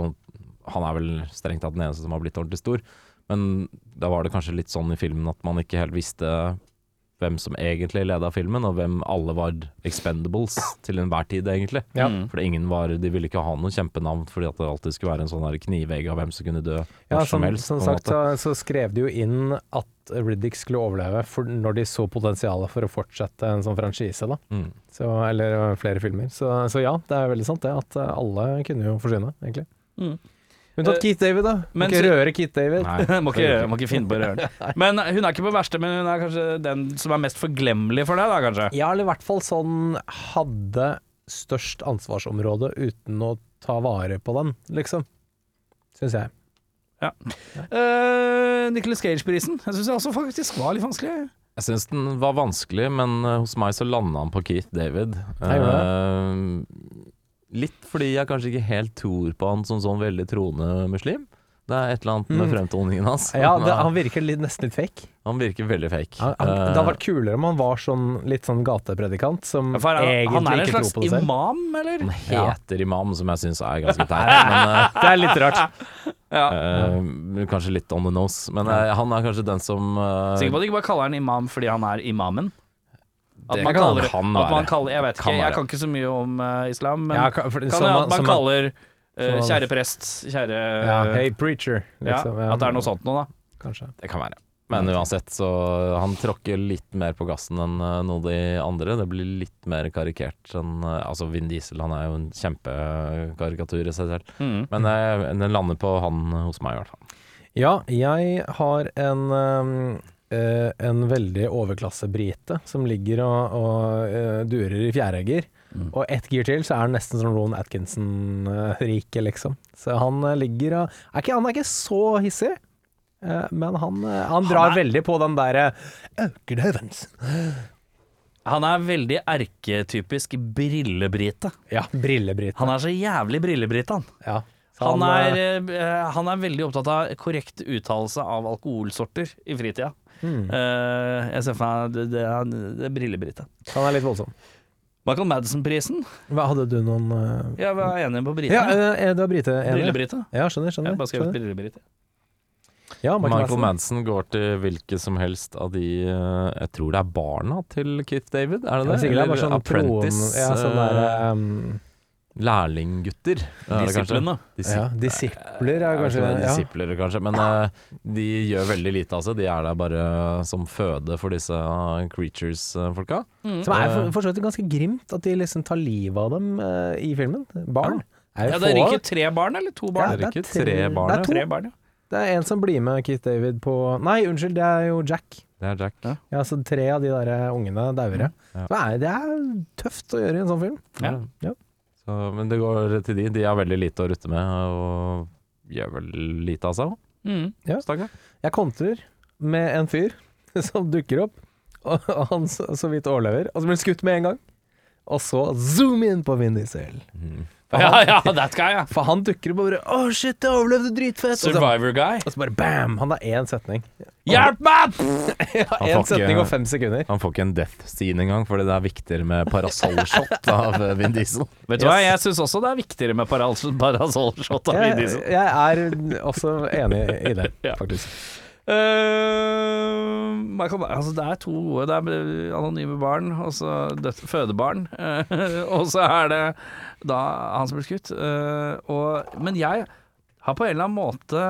Han er vel strengt tatt den eneste som har blitt ordentlig stor. Men da var det kanskje litt sånn i filmen at man ikke helt visste hvem som egentlig leda filmen, og hvem alle var expendables til enhver tid, egentlig. Ja. Mm. For ingen var, de ville ikke ha noe kjempenavn fordi at det alltid skulle være en sånn knivegg av hvem som kunne dø Ja, som som, helst. som sagt så, så skrev de jo inn at Riddick skulle overleve for når de så potensialet for å fortsette en sånn franchise, da. Mm. Så, eller flere filmer. Så, så ja, det er veldig sant det, at alle kunne jo forsvinne, egentlig. Mm. Unntatt Keith David, da. Må men ikke røre Keith David. Nei. må, ikke, må ikke finne på å røre den. *laughs* Men hun er ikke på verste, men hun er kanskje den som er mest forglemmelig for deg, da, kanskje. Ja, eller i hvert fall sånn hadde størst ansvarsområde uten å ta vare på den, liksom. Syns jeg. Uh, Nicholas Cage-prisen. Jeg syns også faktisk var litt vanskelig. Jeg syns den var vanskelig, men eh, hos meg så landa han på Keith David. Eh, litt fordi jeg kanskje ikke helt tror på han som sånn veldig troende muslim. Det er et eller annet med Mm. fremtoningen hans. Ja, Han, *laughs* det, han virker litt, nesten litt fake. han virker veldig fake. Han, han, Eh, det hadde vært kulere om han var sånn litt sånn gatepredikant som For han, egentlig er ikke tror på det selv. Han er en slags imam, eller? han Ja. heter imam, som jeg syns er ganske *laughs* teit. Men eh, Det er litt rart. *laughs* Ja. Uh, kanskje litt on the nose. Men uh, han er kanskje den som eh, Sikker på at du ikke bare kaller han imam fordi han er imamen? At man kan kaller, kan at man kaller Jeg vet ikke, Kan jeg kan ikke så mye om uh, islam, men Ja, kan, for- kan som det at man som kaller uh, kjære prest, kjære ja, Hey preacher, liksom. ja, At det er noe sånt noe, da. Kanskje. Det kan være. Men uansett, så han tråkker litt mer på gassen enn noen noe de andre. Det blir litt mer karikert enn eh, Altså, Vin Diesel han er jo en kjempekarikatur i seg selv. Mm. Men eh, den lander på han hos meg, i hvert fall. Ja, jeg har en um, eh, en veldig overklasse-brite som ligger og, og eh, durer i fjæregger. Og ett gir til, så er han nesten som Ron Atkinson-rike, liksom. Så han eh, ligger og er ikke, Han er ikke så hissig, eh, men han, eh, han drar veldig på den derre good. Han er veldig erketypisk brillebrite. Ja, brillebrite. Han er så jævlig brillebrite, han. ja. han, Han er, eh, eh, han er veldig opptatt av korrekt uttalelse av alkoholsorter i fritida. Eh, jeg ser for meg det, det, er- det er brillebrite. han er litt voldsom. Michael Madsen-prisen. Hva Hadde du noen uh, Jeg var enig på brite. Ja, eh, du er brite. enig? Brillebrite. Ja, skjønner. Jeg skjønner, har bare skrevet skjønner. brillebrite. Ja, Michael, Madsen. Manson går til hvilket som helst av de eh, Jeg tror det er barna til Keith David, er det Ja, det? er sikkert det er bare Eller sånn apprentice. Ja, sånn der eh, um, lærlinggutter. er? Disiplene. Disip- Ja, disipler er kanskje det er. Disipler, kanskje. Men uh, de gjør veldig lite av seg. De er der bare som føde for disse uh, creatures-folka. Som er for, for så vidt ganske grimt at de liksom tar livet av dem uh, i filmen. Barn. Er Ja, det er ryker tre barn, eller to Ja, barn? det er tre, tre barn, Det er, to. Tre barn, ja. det er en som blir med Keith David på Nei, unnskyld, det er jo Jack. Det er Jack. Ja. Ja, så tre av de der ungene dauer. Ja. Så er- Det er tøft å gjøre i en sånn film. Ja. Ja. Så, men det går til de. De har veldig lite å rutte med, og gjør vel lite av seg òg. Mm. Stakkar. Jeg kontrer med en fyr *laughs* som dukker opp, og og han så, så vidt overlever, og så blir han skutt med en gang. Og så zoom inn på Vin Diesel. Mm. For Ja, han, ja, that guy, ja. for han dukker opp og bare 'Å, shit, jeg overlevde dritfett'. Survivor guy. og så bare bam! Han har én setning. Hjelp meg! Ja, Én ikke- setning og fem sekunder. Han får ikke en death scene engang, fordi det er viktigere med parasollshot av eh, Vin Diesel. Vet du hva, jeg syns også det er viktigere med parasol- parasollshot av Vin Diesel. jeg er også enig i det, *laughs* Ja. faktisk. Eh, Michael, altså det er to gode. Det er anonyme barn, og så fødebarn. Uh, og så er det da han som blir skutt. Uh, og, men jeg har på en eller annen måte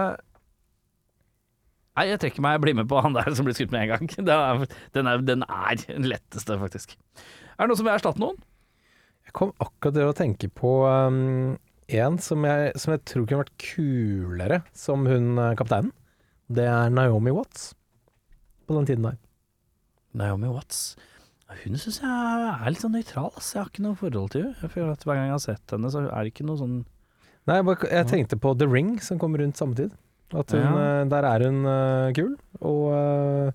Nei, jeg trekker meg. Jeg blir med på han der som blir skutt med en gang. *laughs* Er, den, er, den er den letteste, faktisk. Er det noen som vil erstatte noen? Jeg kom akkurat til å tenke på um, en som jeg, som jeg tror kunne vært kulere som hun kapteinen. Det er Naomi Watts. På den tiden der. Naomi Watts. Hun syns jeg er litt sånn nøytral. ass. Jeg har ikke noe forhold til henne. Jeg føler at Hver gang jeg har sett henne, så er det ikke noe sånn Nei, jeg, bare, jeg tenkte på The Ring, som kom rundt samme tid. At hun, Ja. eh, Der er hun uh, kul, og, uh,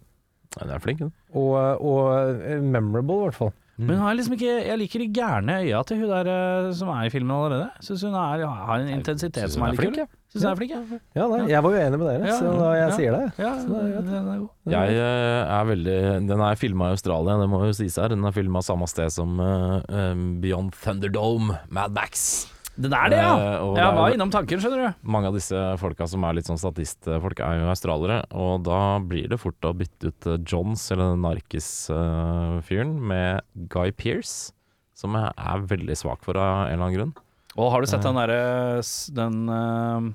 Nei, Den er flink, hun. og, og uh, memorable, i hvert fall. Men liksom ikke Jeg liker de gærne øya til hun der eh, som er i filmen allerede. Syns hun er, har en intensitet som er er litt kul. Syns hun er flink, jeg. Ja, nei, Jeg var jo enig med dere, Ja, så da jeg ja. sier det. Ja, er den er god. Jeg eh, er veldig Den er filma i Australia, det må jo sies her. Den er filma samme sted som uh, um, Beyond Thunderdome, Mad Max. Den er det, ja! Uh, Jeg var innom tanken, skjønner du. Mange av disse folka som er litt sånn statistfolk, er jo australiere. Og da blir det fort å bytte ut eh, Johns, eller den narkis-fyren, med Guy Pearce. Som jeg er veldig svak for av en eller annen grunn. Og har du sett den derre Den uh,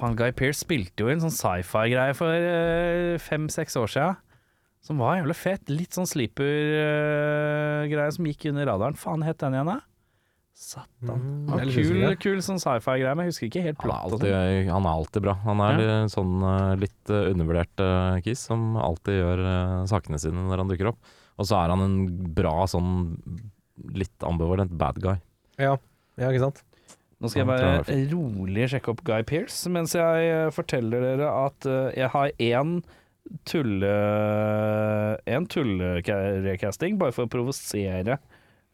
Faen, Guy Pearce spilte jo en sånn sci-fi-greie for eh, fem-seks år sia. Som var jævlig fet. Litt sånn sleeper-greie som gikk under radaren. Faen het den igjen, da? Satan. Mm, Ja, kul, kul sånn sci-fi-greie, men jeg husker ikke helt Han plott. og alltid, sånn. han er alltid bra. Han er Ja. sånn eh, litt eh, undervurdert uh, kis som alltid gjør uh, sakene sine når han dukker opp. Og så er han en bra sånn litt ambivalent bad guy. Ja, ja ikke sant? Nå skal jeg Han bare rolig sjekke opp Guy Pearce, mens jeg eh, forteller dere at eh, jeg har én tulle... En tullerecasting, bare for å provosere.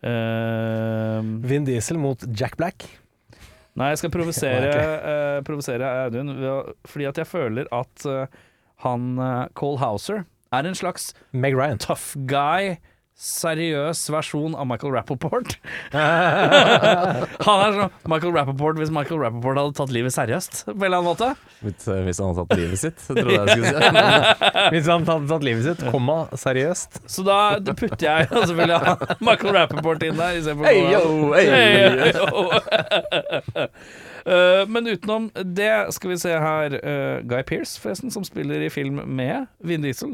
Eh, Vin Diesel mot Jack Black. nei, jeg skal provosere *laughs* provosere Audun fordi at jeg føler at uh, han uh, Cole Hauser er en slags Meg Ryan. tough guy, seriøs versjon av Michael Rappaport. *laughs* han er sånn Michael Rappaport hvis Michael Rappaport hadde tatt livet seriøst, på en eller annen måte. Hvis, eh, hvis han hadde tatt livet sitt, trodde jeg jeg skulle si. *laughs* Hvis han hadde tatt livet sitt, komma, seriøst. Så da putter jeg selvfølgelig Michael Rappaport inn der. istedenfor Hey, yo, hey. Hey, yo. Uh, *laughs* men utenom det skal vi se her uh, Guy Pearce, forresten, som spiller i film med Vin Diesel.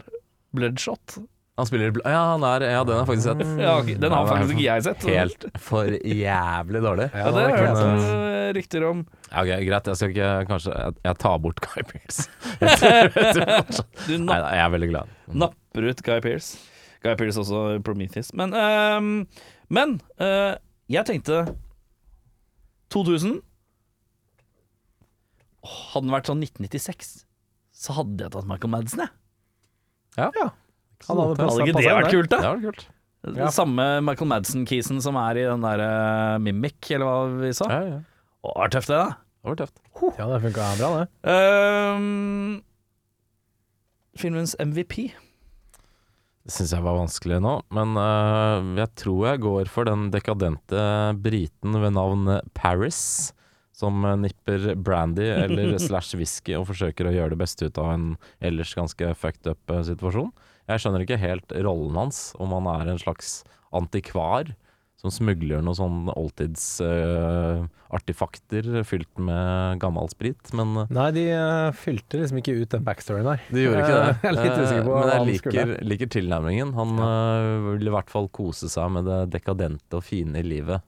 Bloodshot. Han spiller i bl- Ja, han er, ja, den har jeg faktisk sett. Ja, ok, den har faktisk ikke jeg sett. Helt for jævlig dårlig. Ja, det har jeg hørt eh, rykter om. Ja, ok, Greit, jeg skal ikke kanskje Jeg, jeg tar bort Guy Pearce. *laughs* Du Nei, napp, nei, jeg er veldig glad. napper ut Guy Pearce. Guy Pearce også Prometheus. Men, ehm, men eh, jeg tenkte 2000 Åh, Hadde den vært sånn 1996, så hadde jeg tatt Michael Madsen, jeg. Han hadde Hadde ikke det vært der. kult, Det da? Det kult. Ja. Samme Michael Madsen-kisen som er i den derre Mimic, eller hva vi sa. Ja, ja. Å, var tøft, det, da. Det var tøft. Ja, det funka bra, det. Um, filmens MVP. Det syns jeg var vanskelig nå, men uh, jeg tror jeg går for den dekadente briten ved navn Paris. Som nipper brandy eller *laughs* slash whisky og forsøker å gjøre det beste ut av en ellers ganske fucked up øh, situasjon. Jeg skjønner ikke helt rollen hans, om han er en slags antikvar som smugler noen sånn oldtidsartifakter fylt med gammel sprit, men øh, Nei, de uh, fylte liksom ikke ut den backstoryen der. De gjorde ikke *laughs* det. Jeg er litt usikker på Eh, Men jeg liker, liker tilnærmingen. Han eh, vil i hvert fall kose seg med det dekadente og fine i livet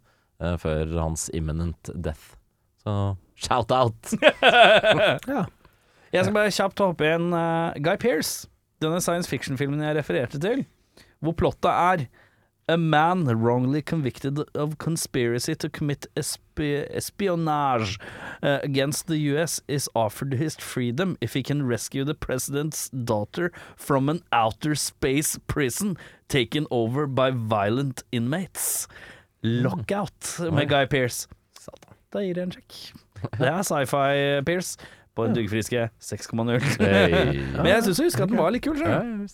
eh, før hans imminent death. Så shout out! *laughs* *laughs* Ja. Jeg skal bare kjapt hoppe inn uh, Guy Pearce, denne science fiction-filmen jeg refererte til, hvor plottet er A man wrongly convicted of conspiracy to commit espi espionage uh, against the US is offered his freedom if he can rescue the president's daughter from an outer space prison taken over by violent inmates. Lockout med Guy Pearce. Da gir jeg en sjekk. Det er sci-fi, Pearce. På en duggfriske 6,0. *laughs* Men jeg syns jeg husker at den var litt kul. sjøl.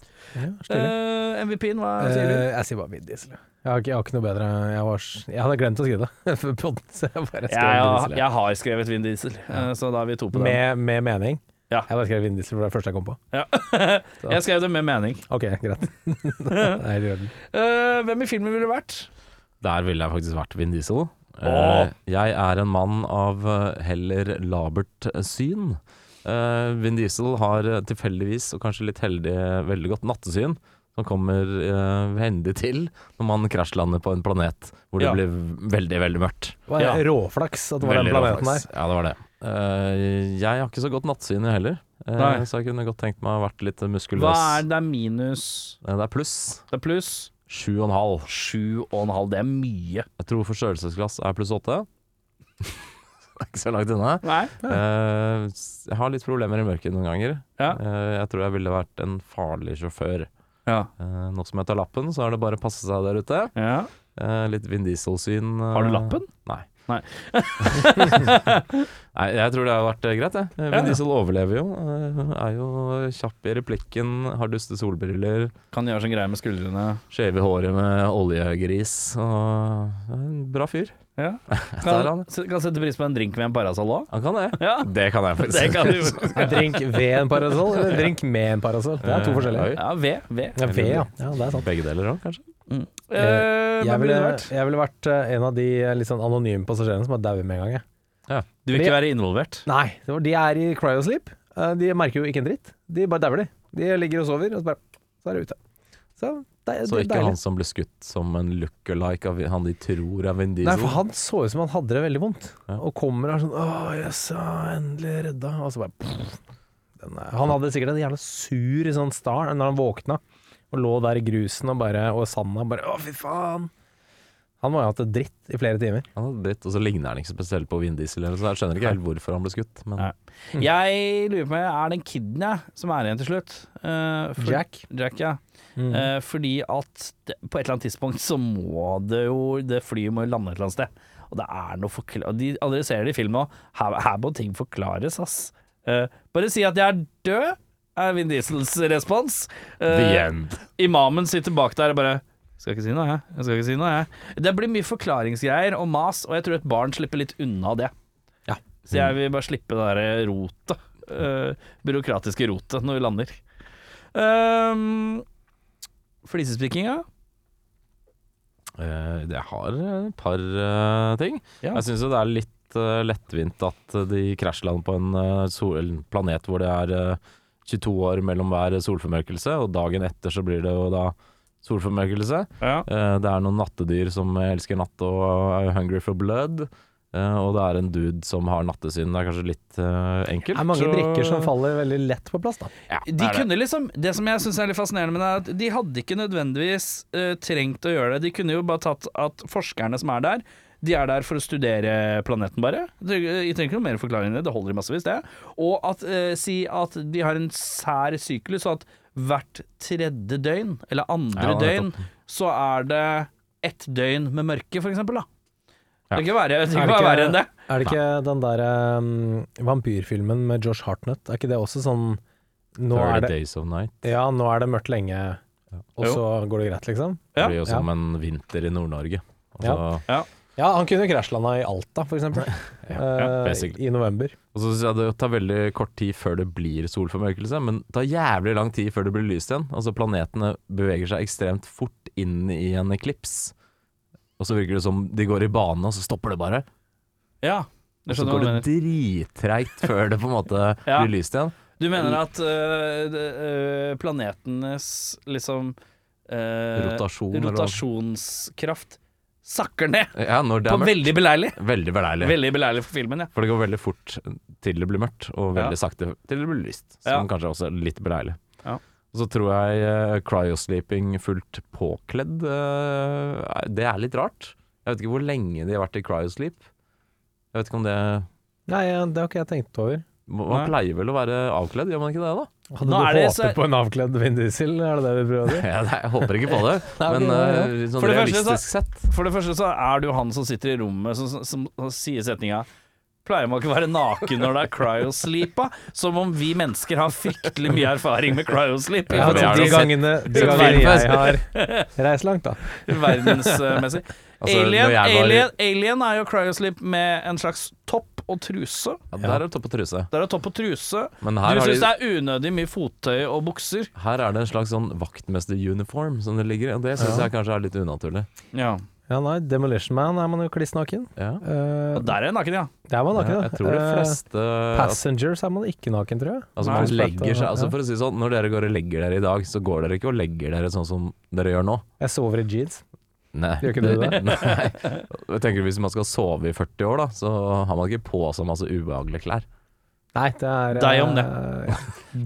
Eh, MVP-en, hva sier du? Eh, jeg sier bare Vin Diesel. Jeg har, ikke, jeg har ikke noe bedre Jeg, var, jeg hadde glemt å skrive det. *laughs* Så jeg bare skrev Jeg, jeg, Diesel. jeg har skrevet Vin Diesel, eh, så da er vi to på det. Med, med mening. Ja. Jeg bare skrev Vin Diesel, for det er det første jeg kom på. Ja. *laughs* jeg skrev det med mening. Ok, greit. Nei, den. Eh, hvem i filmen ville du vært? Der ville jeg faktisk vært Vin Diesel. Eh, jeg er en mann av eh, heller labert syn. Uh, Vin Diesel har tilfeldigvis, og kanskje litt heldig, veldig godt nattesyn. Som kommer uh, hendig til når man krasjlander på en planet hvor det Ja. blir veldig, veldig mørkt. Det var Ja. råflaks at det var Veldig den planeten råflaks. der. Ja, det var det. Uh, jeg har ikke så godt nattsyn jeg heller, Uh, Nei. så jeg kunne godt tenkt meg å ha vært litt muskuløs. Hva er det? Det er minus Det er pluss. Det er pluss Sju og en halv. sju og en halv. Det er mye. Jeg tror forstørrelsesglass er pluss åtte. *laughs* det er ikke så langt unna. Nei? Eh, jeg har litt problemer i mørket noen ganger. Ja. Eh, jeg tror jeg ville vært en farlig sjåfør. Ja. Eh, nå som jeg tar lappen, så er det bare å passe seg der ute. ja. Eh, litt Vin Diesel-syn. eh, Har du lappen? Nei. Nei. *laughs* Nei, jeg tror det har vært eh, greit, jeg. Vin Ja, ja. Diesel overlever jo. eh, er jo kjapp i replikken, har duste solbriller, Kan gjøre sånn greie med skuldrene. skjeve håret med oljegris. Og en bra fyr. Ja. *laughs* Er han. Kan, kan sette pris på en drink med en parasoll òg. Han kan det. Ja. Det kan jeg *laughs* faktisk. Kan. En drink ved en parasoll, eller en drink med en parasoll? Det er to forskjellige. Ja, ved. ved. Ja, ved, ja. ja. Det er sant. Begge deler òg, kanskje. Eh, Jeg ville jeg ville vært eh, en av de eh, litt sånn anonyme passasjerene som har dauet med en gang. jeg. Du vil ikke være involvert? Nei, de er i cryosleep. Eh, De merker jo ikke en dritt. De bare dauer, de. De ligger og sover, og så bare Så er det ute. Så, det, Så det ikke deilig. han som ble skutt som en look-alike av han de tror er Vin Nei, for han så ut som han hadde det veldig vondt. Ja. Og kommer og er sånn Å, yes, ja, endelig redda. Og så bare pff, den er, Han hadde sikkert en jævla sur sånn start når han våkna og lå der i grusen og bare Og sanda bare Å, fy faen. Han må jo ha hatt det dritt i flere timer. Han hadde dritt, og så ligner han ikke spesielt på Vin Diesel. Så jeg skjønner ikke helt hvorfor han ble skutt. Men. Jeg lurer på om jeg er den kiden jeg, som er igjen til slutt. Uh, for- Jack. Jack, ja. Mm. Uh, fordi at det, på et eller annet tidspunkt så må det jo Det flyet må jo lande et eller annet sted. Og det er noe forkla- De adresserer det i filmen òg. Her, her må ting forklares, ass. Uh, bare si at jeg er død, er Vin Diesels respons. Eh, The end. Imamen sitter bak der og bare skal ikke si noe, jeg. jeg skal ikke si noe, jeg. Det blir mye forklaringsgreier og mas, og jeg tror et barn slipper litt unna det. Ja. Så jeg vil bare slippe det der rotet. Uh, byråkratiske rotet når vi lander. Um, Flisespikkinga? Uh, Jeg har et par uh, ting. Ja. Jeg syns jo det er litt eh, lettvint at eh, de krasjlander på en eh, sol, en planet hvor det er eh, 22 år mellom hver solformørkelse, og dagen etter så blir det jo da solformørkelse. Ja. Eh, Det er noen nattedyr som elsker natt og er hungry for blood. Uh, Og det er en dude som har nattesyn. Det er kanskje litt uh, enkelt. Det er mange så- brikker som faller veldig lett på plass, da. Ja, De det. kunne liksom Det som jeg syns er litt fascinerende med det, er at de hadde ikke nødvendigvis uh, trengt å gjøre det. De kunne jo bare tatt at forskerne som er der, de er der for å studere planeten, bare. De de trenger ikke noe mer forklaring enn det, det holder i massevis, det. Og at eh, si at de har en sær syklus, og at hvert tredje døgn, eller andre Ja, døgn, så er det ett døgn med mørke, for eksempel, da. Ja. Det kan være, det kan være verre enn det. Er det ikke den der um, vampyrfilmen med Josh Hartnett? Er ikke det også sånn Nå er det, Days of Night. ja, nå er det mørkt lenge, og Jo. så går det greit, liksom? Ja. Det blir jo som en vinter i Nord-Norge. Ja. Altså, Ja, han kunne krasjlanda i Alta, for eksempel. ja, basically. I november. Og så synes jeg det tar veldig kort tid før det blir solformørkelse, men det tar jævlig lang tid før det blir lyst igjen. Altså Planetene beveger seg ekstremt fort inn i en eklips. Og så virker det som de går i bane, og så stopper det bare. Ja. Og Jeg så skjønner hva går det drittreigt før det på en måte *laughs* Ja. blir lyst igjen. Du mener at øh, øh, planetenes liksom øh, Rotasjon, rotasjonskraft sakker ned Ja, når det på er mørkt. veldig beleilig. Veldig beleilig. Veldig beleilig for filmen, ja. For det går veldig fort til det blir mørkt, og veldig Ja. sakte til det blir lyst. Ja. Som kanskje også er litt beleilig. Ja. Og så tror jeg uh, cryosleeping fullt påkledd, uh, det er litt rart. Jeg vet ikke hvor lenge de har vært i cryosleep. Jeg vet ikke om det Nei, det har ikke jeg tenkt over. Man Nei. pleier vel å være avkledd, gjør man ikke det da? Hadde Nå du håpet så- på en avkledd Vin Diesel, er det det vi prøver å si? Ja, nei, jeg håper ikke på det, *laughs* men ja, ja. eh, sånn For det første så- sett. For det første så er det jo han som sitter i rommet som, som, som sier setninga Pleier man ikke å være naken når det er cryosleep, Som om vi mennesker har fryktelig mye erfaring med cryosleep. Ja, de jo til gangene, de gangene jeg har reist langt, da. *laughs* verdensmessig. Altså, Alien, når jeg var i- Alien, Alien er jo cryosleep med en slags topp og truse. Ja, der er det topp og truse. Der er topp og truse. Men her, du syns de, det er unødig mye fottøy og bukser? her er det en slags sånn vaktmesteruniform som det ligger i, og det syns Ja. jeg kanskje er litt unaturlig. Ja. Ja, nei, Demolition Man er man jo kliss naken. Ja. Uh, der er naken, ja. det var naken, Ja, jeg tror de fleste uh, Passengers er man ikke naken, tror jeg. Altså man legger seg altså. For å si sånn, når dere går og legger dere i dag, så går dere ikke og legger dere sånn som dere gjør nå. Jeg sover i jeans. Nei. Gjør ikke du det? *laughs* Nei. Jeg tenker Hvis man skal sove i 40 år, da, så har man ikke på seg masse ubehagelige klær. Nei, det er Deg om det. eh, *laughs* ja.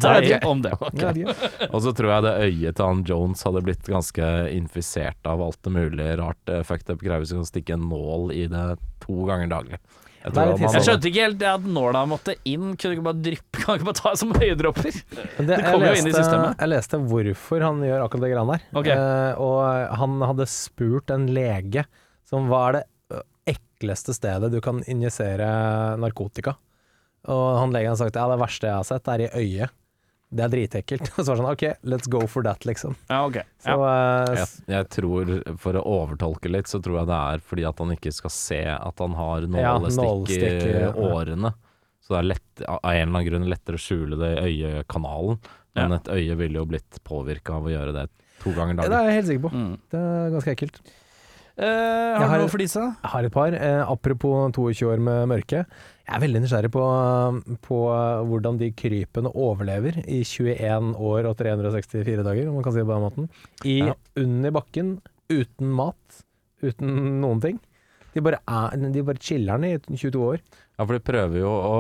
Deg om det. Er gøy. *laughs* Og så tror jeg det øyet til han Jones hadde blitt ganske infisert av alt det mulige rart uh, fucked up greier hvis du kan stikke en nål i det to ganger daglig. Jeg Nei, Jeg skjønte ikke helt at nåla måtte inn. Kunne ikke bare dryppe *laughs* Kan ikke bare ta som øyedråper? Det, Det kommer jo inn i systemet. Jeg leste hvorfor han gjør akkurat det greiene der. Okay. Eh, og han hadde spurt en lege som hva er det ekleste stedet du kan injisere narkotika. Og han legen sa sagt ja, det verste jeg har sett, er i øyet. Det er dritekkelt. Og *laughs* så var det sånn OK, let's go for that, liksom. Ja, okay. Så Ja. eh, jeg, jeg tror, for å overtolke litt, så tror jeg det er fordi at han ikke skal se at han har nålestikk i ja. årene. Så det er lett, av en eller annen grunn lettere å skjule det i øyekanalen. Men Ja. et øye ville jo blitt påvirka av å gjøre det to ganger det er jeg helt sikker på. Mm. Det er ganske ekkelt. Eh, har du noe for disse? Jeg har et par. Eh, apropos 22 år med mørke. Jeg er veldig nysgjerrig på, på hvordan de krypene overlever i 21 år og 364 dager, om man kan si det på den måten. I, Ja. Under bakken, uten mat, uten noen ting. De bare, er, de bare chiller'n i 22 år. Ja, for de prøver jo å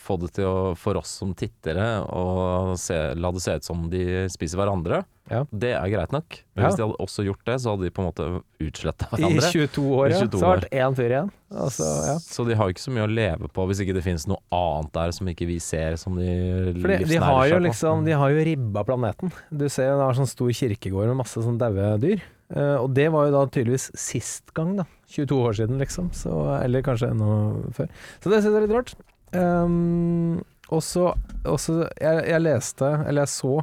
få det til å, for oss som tittere, å se, la det se ut som de spiser hverandre. Ja. Det er greit nok. Men hvis de hadde også gjort det, så hadde de på en måte utsletta I hverandre. 22 år, I ja. 22 Så har år. det vært én fyr igjen. Altså, ja. Så de har jo ikke så mye å leve på hvis ikke det finnes noe annet der som ikke vi ser, som de For de, de, livsnærer har jo liksom, de har jo ribba planeten. Du ser det er sånn stor kirkegård med masse sånn daue dyr. Eh, og det var jo da tydeligvis sist gang, da. 22 år siden, liksom. Så, eller kanskje enda før. Så det syns jeg er litt rart. Um, og så jeg, jeg leste, eller jeg så,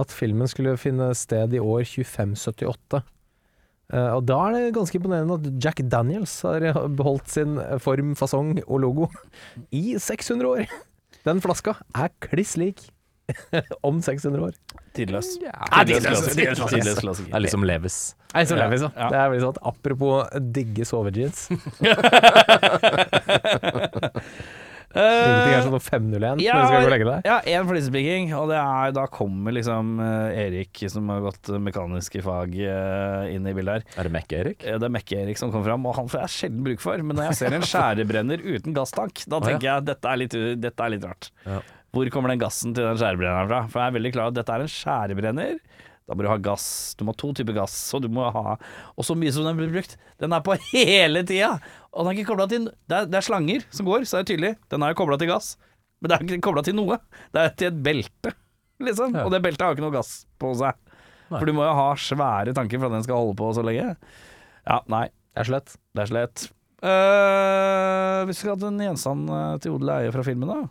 at filmen skulle finne sted i år 2578. Eh, og da er det ganske imponerende at Jack Daniels har beholdt sin form, fasong og logo i 600 år. Den flaska er kliss lik *laughs* om 600 år. Tidløs. tidløs, Tidløs. Det er liksom Levis. Er liksom levis, ja. Det er veldig sånn at apropos digge sovejeans. *laughs* *laughs* Ingenting er sånn 501 ja, når du skal gå og legge deg. Ja, én flisespikking, og det er, da kommer liksom eh, Erik, som har gått eh, mekaniske fag, eh, inn i bildet her. Er det Mekke-Erik? Eh, Det er Mekke-Erik som kommer fram, og han får jeg sjelden bruk for. Men når jeg ser en *laughs* skjærebrenner uten gasstank, da tenker jeg dette er litt, dette er litt rart. Ja. Hvor kommer den gassen til den skjærebrenneren fra? For jeg er veldig klar at dette er en skjærebrenner. Da må du ha gass. Du må ha to typer gass, og du må ha Og så mye som den blir brukt. Den er på *laughs* hele tida! Og den er ikke kobla til det er, det er slanger som går, så er det tydelig. Den er jo kobla til gass, men det er ikke kobla til noe. Det er til et belte, liksom. Ja. Og det beltet har ikke noe gass på seg. Nei. For du må jo ha svære tanker for at den skal holde på så lenge. Ja, nei. Det er slett. Det er slett. Uh, hvis vi skulle hatt en gjenstand eh, til odel og eie fra filmen, da?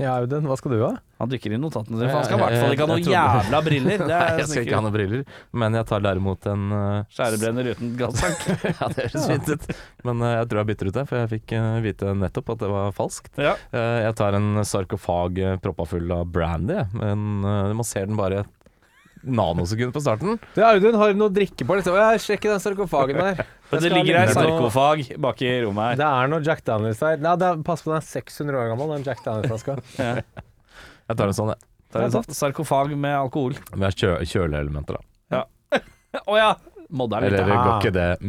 Ja, Audun, hva skal du ha? Han dykker i notatene sine, for han skal i hvert fall ikke ha noen jævla briller. *laughs* Det Nei, er jeg skal ikke ha noen briller, men jeg tar derimot en uh, Skjærebrenner uten gasstank. *laughs* Ja, det høres fint ut, men uh, jeg tror jeg bytter ut det, for jeg fikk uh, vite nettopp at det var falskt. ja. Uh, jeg tar en sarkofag uh, proppa full av brandy, men uh, man ser den bare et nanosekund på starten. Du, Audun, har du noe å drikke på? Liksom? Ja, sjekk den sarkofagen der. *laughs* Det ligger en sarkofag bak i rommet her. Det er noe Jack Daniels der. Nei, det er, pass på, den er 600 år gammel, den Jack Daniels-flaska. *laughs* Jeg tar en sånn, jeg. Er en sånn sarkofag med alkohol. Med kjø kjøleelementer, da. *laughs* Å ja! Modern. Eller da. går Ah. ikke det det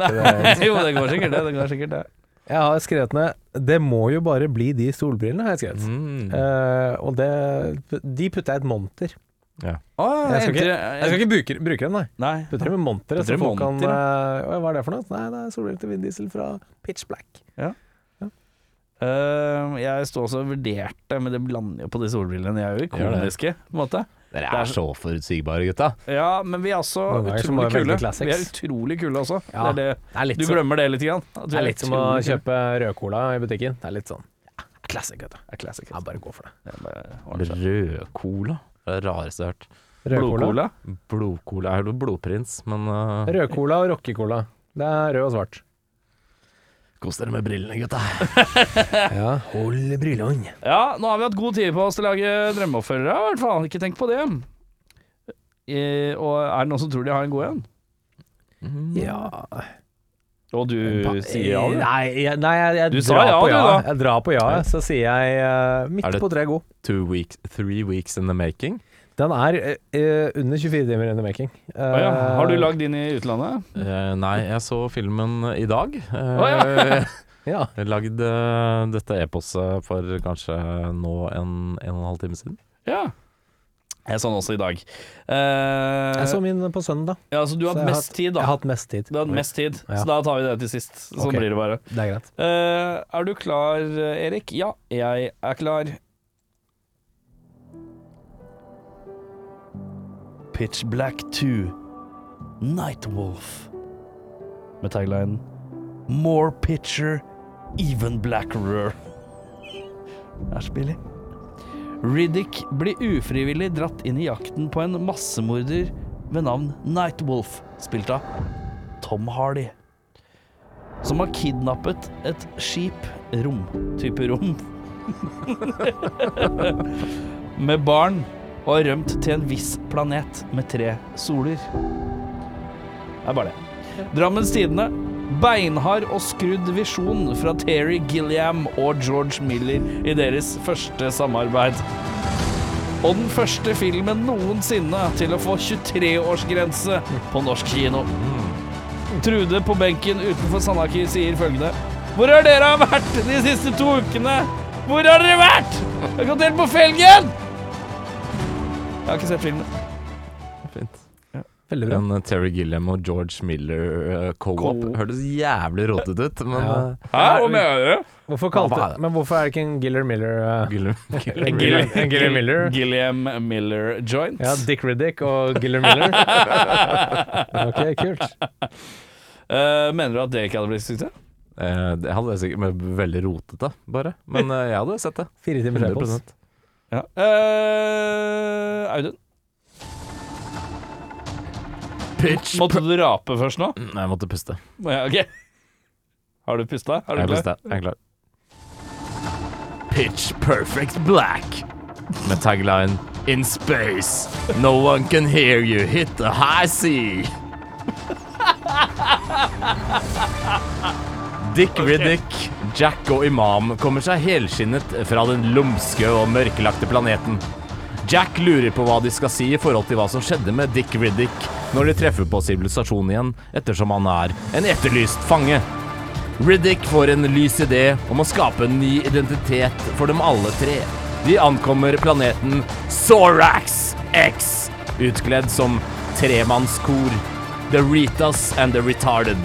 Nei, jo, det går sikkert det. det, går sikkert det. Jeg har skrevet ned Det må jo bare bli de solbrillene, har jeg skrevet. Mm. Uh, og det De putter jeg i et monter. Å, Jeg skal ikke, jeg skal ikke bruke, bruke den, nei. Nei. Putter dem i monteret, så folk kan eh, Hva er det for noe? Nei, det er solbriller til vinddiesel fra Pitch Black. Eh, jeg sto også og vurderte, men det blander jo på de solbrillene. De er jo ikoniske, på en måte. Dere er er så forutsigbare, gutta. Ja, men vi er også utrolig kule. classics. Vi er utrolig kule også. Ja, det er det. Er Du som, glemmer det litt, grann. det er litt som å kjøpe rød rødcola i butikken. Det er litt sånn ja, classic, vet du. Classic, vet du. Ja, bare gå for det. Rødcola? Det er det rareste jeg har hørt. Blodcola? Blodcola Er jo blodprins, men uh, Rødcola og rockecola. Det er rød og svart. Kos dere med brillene, gutta. *laughs* Ja, hold brillene. Ja, nå har vi hatt god tid på oss til å lage drømmeoppfølgere, i hvert fall. Ikke tenk på det. I, og er det noen som tror de har en god en? Ja Og du sier ja, du? Nei, jeg, nei, jeg, jeg drar ja, på ja. Du, Jeg drar på ja, så sier jeg Er midt på tre god. Two weeks, three weeks in the making. Den er uh, under 24 timer in the making. Å ja. Har du lagd din i utlandet? Nei, jeg så filmen i dag. Uh, Å, *laughs* Ja. Jeg lagde dette eposet for kanskje nå en, en og en halv time siden. Ja. Jeg så den også i dag. Uh, Jeg så min på søndag. ja, så du har hatt mest tid, Jeg har hatt mest tid. Du har hatt mest tid, Ja. så da tar vi det til sist. Sånn okay. blir det bare. Det er greit. Uh, er du klar, Erik? Ja, jeg er klar. Pitch Black 2 Nightwolf Med tagline More pitcher, even blackerer *laughs* Det er så billig Riddick blir ufrivillig dratt inn i jakten på en massemorder ved navn Nightwolf, spilt av Tom Hardy som har kidnappet et skip, rom, type rom, *laughs* med barn og har rømt til en viss planet med tre soler. Det er bare det. Drammens Tidende. Beinhard og skrudd visjon fra Terry Gilliam og George Miller i deres første samarbeid. Og den første filmen noensinne til å få 23-årsgrense på norsk kino. Trude på benken utenfor Sandaki sier følgende Hvor har dere vært de siste to ukene? Hvor har dere vært? Jeg gått helt på felgen! Jeg har ikke sett filmen. Veldig bra. En eh, Terry Gilliam og George Miller uh, co-op Co- hørtes jævlig rotete ut, men Ja. eh, Hæ, hva mener du? Hvorfor kalte det? Men hvorfor er det ikke en Giller Miller uh, Gilliam, *laughs* En Gilliam, en Giller Miller? Gilliam Miller joint. Ja, Dick Riddick og Giller Miller. *laughs* ok, kult. Uh, mener du at det ikke hadde blitt suksess? Uh, det hadde jeg sikkert men veldig rotete, bare. Men jeg hadde sett det. Fire timer skjepos. 100 Ja. Eh, Audun, Pitch måtte du rape først nå? Nei, jeg måtte puste. Ja, ok. Har du pusta? Er du jeg klar? puste. Jeg er klar. Pitch perfect black. Med tagline In space, no one can hear you hit the high sea. Dick Riddick, Jack og Imam kommer seg helskinnet fra den lumske og mørkelagte planeten. Jack lurer på hva de skal si i forhold til hva som skjedde med Dick Riddick når de treffer på sivilisasjonen igjen, ettersom han er en etterlyst fange. Riddick får en lys idé om å skape en ny identitet for dem alle tre. De ankommer planeten Sorax X, utkledd som tremannskor. The Ritas and the Retarded.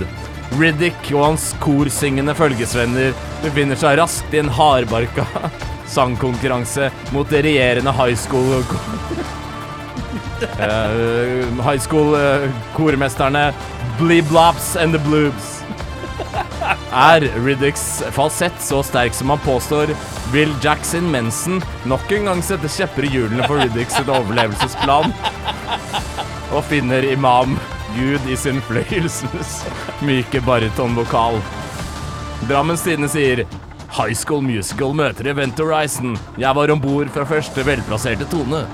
Riddick og hans korsyngende følgesvenner befinner seg raskt i en hardbarka sangkonkurranse mot det regjerende high school uh, *laughs* High school-kormesterne Bliblops and the Bloobs. Er Riddicks falsett så sterk som han påstår, vil Jackson Mensen nok en gang sette kjepper i hjulene for Riddicks overlevelsesplan, og finner Imam Gud i sin fløyelsens myke barytonvokal. Drammens Tidende sier High School Musical møter Event Horizon. Jeg var om bord fra første velplasserte tone.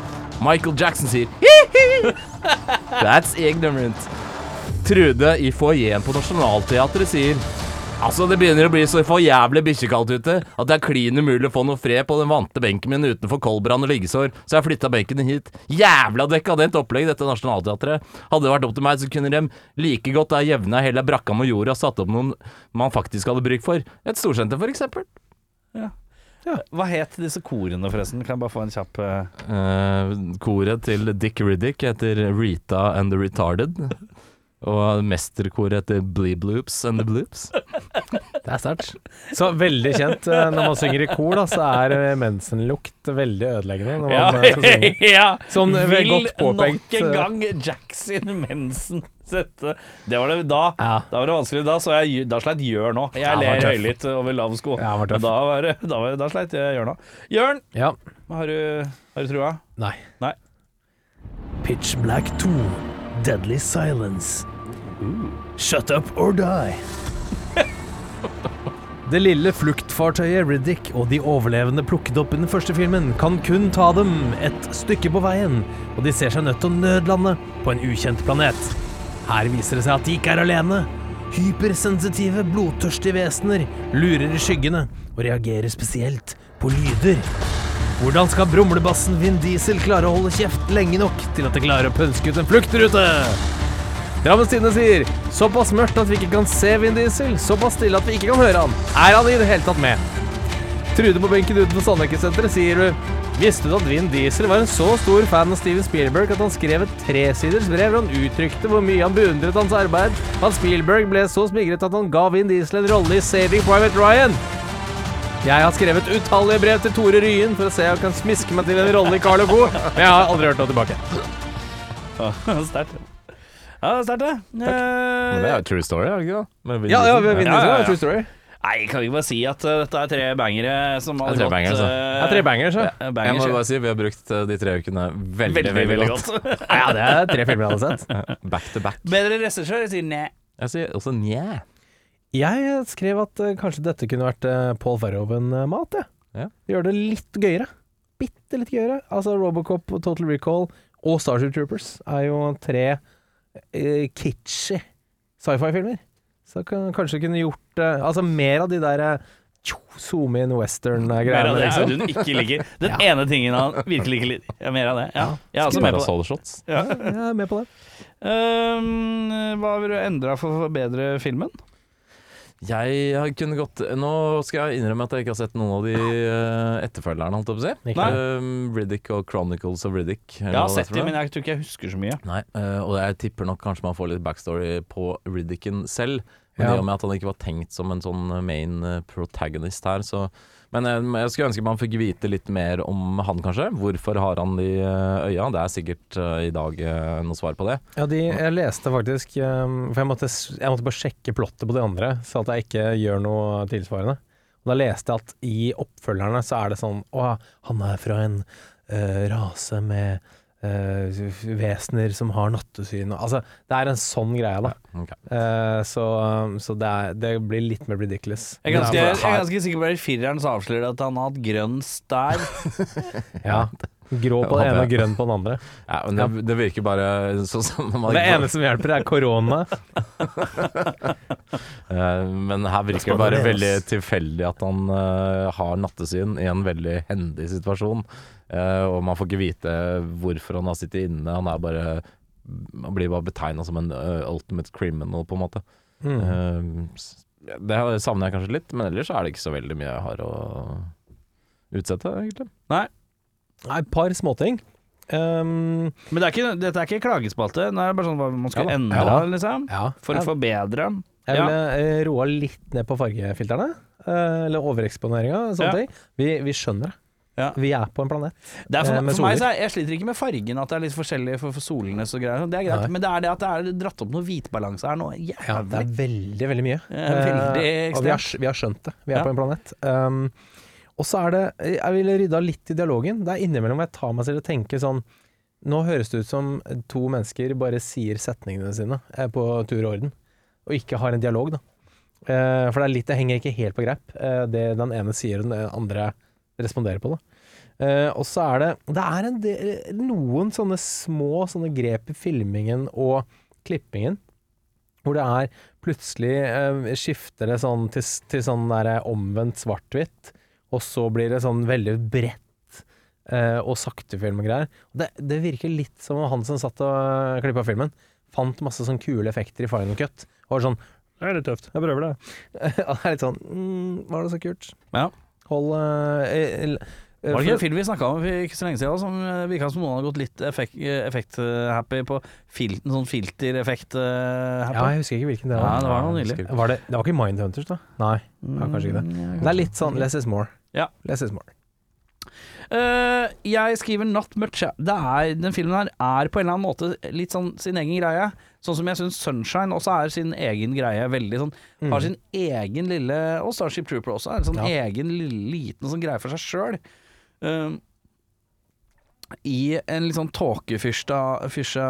Michael Jackson sier Hihi! *laughs* That's ignorant. Trude i foajeen på Nationaltheatret sier Altså, det begynner å bli så for jævlig bikkjekaldt ute at det er klin umulig å få noe fred på den vante benken min utenfor koldbrann og liggesår, så jeg flytta benken hit. Jævla dekadent opplegg, dette Nationaltheatret. Hadde det vært opp til meg, så kunne de like godt ha jevna hele brakka med jorda og satt opp noen man faktisk hadde bruk for. Et storsenter, for eksempel. Ja. Ja. Hva het disse korene, forresten? Kan jeg bare få en kjapp uh... Eh, koret til Dick Riddick heter Rita and the Retarded. Og mesterkoret heter Bleebloops and the Bloops. *laughs* Det er sterkt. Så veldig kjent. eh, Når man synger i kor, da, så er eh, mensenlukt veldig ødeleggende. Når Ja, man eh, *laughs* ja. Sånn, Vil godt påpekt, nok en gang Jackson Mensen sette Det var det da. Ja. Da var det vanskelig. Da, så jeg, da sleit Jørn òg. Jeg Ja, ler høylytt over lav sko. Ja, var da, var, det- da, var, da sleit Jørn òg. Jørn, Ja. har du, har du trua? Nei. Nei. Pitch Black 2. Deadly Silence. Shut up or die. Det lille fluktfartøyet Riddick og de overlevende plukket opp i den første filmen kan kun ta dem et stykke på veien, og de ser seg nødt til å nødlande på en ukjent planet. Her viser det seg at de ikke er alene. Hypersensitive, blodtørstige vesener lurer i skyggene og reagerer spesielt på lyder. Hvordan skal brumlebassen Vin Diesel klare å holde kjeft lenge nok til at det klarer å pønske ut en fluktrute? Drammens Tidende sier såpass mørkt at vi ikke kan se Vin Diesel, såpass stille at vi ikke kan høre han. Er han i det hele tatt med? Trude på benken utenfor Sandekesenteret sier du Visste du at Vin Diesel var en så stor fan av Steven Spielberg at han skrev et tresiders brev hvor han uttrykte hvor mye han beundret hans arbeid, at Spielberg ble så smigret at han ga Vin Diesel en rolle i Saving Private Ryan? Jeg har skrevet utallige brev til Tore Ryen for å se om jeg kan smiske meg til en rolle i Carl Co., men jeg har aldri hørt noe tilbake. *laughs* Sterkt. Ja, det er sterkt, det. Men det er jo true story, er det ikke det? Med Vin Ja, ja, Diesel. Vin Ja, Diesel ja, ja. en true story. Nei, kan vi ikke bare si at uh, dette er tre bangere som har Det er tre gått bangere, uh, Det er tre bangers, ja. ja, Jeg må ja. bare si, vi har brukt eh, de tre ukene veldig, Veldig, veldig, veldig godt. godt. *laughs* Ja, det er tre filmer jeg hadde sett. *laughs* Back to back. Bedre regissør? Jeg sier nei. Jeg sier også nje Jeg skrev at eh, kanskje dette kunne vært Paul Verhoeven-mat, jeg. Ja. Gjør det litt gøyere. Bitte litt gøyere. Altså Robocop, Total Recall og Starship Troopers er jo tre uh, kitschy sci-fi-filmer. Så kan, kanskje kunne gjort eh, Altså mer av de der eh, tjo, zoom in Mer av western-greiene. det er Liksom. Audun ikke liker. *laughs* Den Ja. ene tingen han virkelig ikke liker. Ja, mer av det. Ja. Jeg er også med på det. Parasol-shots. Ja, jeg er med på det. Um, hva vil du endre for å forbedre filmen? Jeg har kunne gått Nå skal jeg innrømme at jeg ikke har sett noen av de uh, etterfølgerne, holdt jeg på å si. Ikke Um, Riddick og Chronicles of Riddick. Jeg har sett dem, men jeg tror ikke jeg husker så mye. Nei, uh, og jeg tipper nok kanskje man får litt backstory på Riddicken selv. Men Ja. i og med at han ikke var tenkt som en sånn main eh, protagonist her, så Men eh, jeg skulle ønske man fikk vite litt mer om han, kanskje. Hvorfor har han de eh, øya? Det er sikkert eh, i dag noe svar på det. Ja, de, jeg leste faktisk For jeg måtte, jeg måtte bare sjekke plottet på de andre, så at jeg ikke gjør noe tilsvarende. Og da leste jeg at i oppfølgerne så er det sånn Å, han er fra en uh, rase med eh, vesener som har nattesyn og Altså, det er en sånn greie, da. Okay. Uh, så så det, er, det blir litt mer ridiculous. Jeg er ganske, jeg er ganske sikker på at fireren så avslører at han har hatt grønn stær. *laughs* Ja. Grå på den ene og grønn på den andre. Ja, men det, det virker bare sånn som man Det ene som hjelper, er korona. *laughs* Eh, Men her virker det bare veldig tilfeldig at han har nattesyn i en veldig hendig situasjon. Eh, og man får ikke vite hvorfor han har sittet inne. Han er bare Han blir bare betegna som en eh, ultimate criminal, på en måte. Mm. Eh, det savner jeg kanskje litt, men ellers er det ikke så veldig mye jeg har å utsette, egentlig. Nei, et par småting. Um, Men det er ikke, dette er ikke klagespalte. Det er bare sånn hva man skal Ja endre, Ja liksom. ja. For å forbedre. Jeg ville roa litt ned på fargefilterne. eller overeksponeringa og sånne Ja. ting. Vi, vi skjønner det. Ja. Vi er på en planet. For, Eh, for meg så er, Jeg sliter ikke med fargen, at det er litt forskjellig for, for solene og greier. Det er greit, Nei. men det er det at det er dratt opp noe hvitbalanse her nå. Ja, det er veldig, veldig mye. Er veldig uh, og vi har, vi har skjønt det. Vi er Ja. på en planet. Um, og så er det Jeg ville rydda litt i dialogen. Det er innimellom jeg tar meg selv og tenker sånn Nå høres det ut som to mennesker bare sier setningene sine eh, på tur og orden, og ikke har en dialog, da. Uh, for det er litt Det henger ikke helt på greip, uh, det den ene sier og den andre responderer på det. Uh, og så er det Det er en del, noen sånne små sånne grep i filmingen og klippingen hvor det er plutselig uh, skifter det sånn til, til sånn der omvendt svart-hvitt, og så blir det sånn veldig bredt uh, og saktefilm og greier. Det, det virker litt som om han som satt og klippa filmen, fant masse sånn kule effekter i Final Cut, og var sånn Det er litt tøft, jeg prøver det. *laughs* og det er litt sånn mm, Var det så kult? Ja. Hold eh, eh, Var det ikke en film vi snakka om for ikke så lenge siden, som eh, virka som noen hadde gått litt effekt-happy på fil, en sånn filtereffekt-happy? Ja, jeg husker ikke hvilken det Ja, var. det var noe. Var det, det var ikke Mindhunters, da? Nei, ja, kanskje ikke det. Det er litt sånn less is more. Ja. Less is more. Uh, jeg skriver 'not much'. Det er, den filmen her er på en eller annen måte litt sånn sin egen greie. Sånn som jeg syns 'Sunshine' også er sin egen greie. Veldig sånn Har sin egen lille Og 'Starship Trooper' også en sånn Ja. egen lille, liten sånn greie for seg sjøl. I en litt sånn tåkefyrsta fyrsta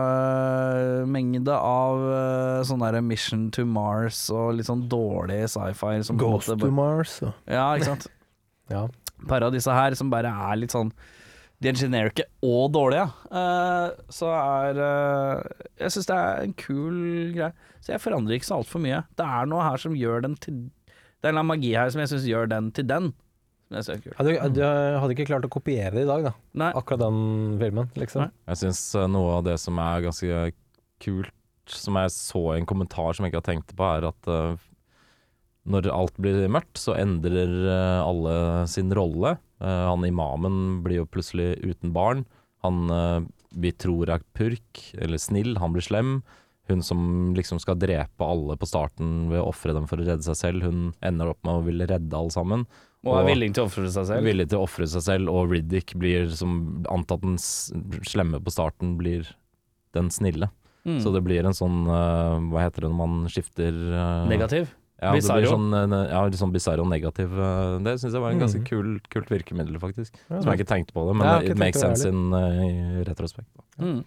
mengde av uh, sånn der Mission to Mars og litt sånn dårlig sci-fi. Ghost måte to Mars og Ja, ikke sant. *laughs* Ja. par av disse her som bare er litt sånn De er generike og dårlige. uh, så er uh, Jeg syns det er en kul greie. Så jeg forandrer ikke så altfor mye. Det er noe her som gjør den til Det er en magi her som jeg syns gjør den til den. Ja, du, du hadde ikke klart å kopiere det i dag, da. Nei. Akkurat den filmen, liksom. Nei. Jeg syns eh, noe av det som er ganske kult, som jeg så i en kommentar som jeg ikke har tenkt på, er at uh, når alt blir mørkt, så endrer alle sin rolle. Eh, han imamen blir jo plutselig uten barn. Han eh, vi tror er purk, eller snill, han blir slem. Hun som liksom skal drepe alle på starten ved å ofre dem for å redde seg selv, hun ender opp med å ville redde alle sammen. Og er villig til å ofre seg selv. Villig til å ofre seg selv, og Riddick blir som antatt den slemme på starten, blir den snille. Mm. Så det blir en sånn eh, Hva heter det når man skifter Negativ. Ja, det blir Bizarro. sånn, eh, ja, litt sånn bisarr og negativ. eh, det syns jeg var en ganske Mm. kul, kult virkemiddel, faktisk. Ja, Som jeg ikke tenkte på det, men it makes sense in, uh, i retrospekt. Mm.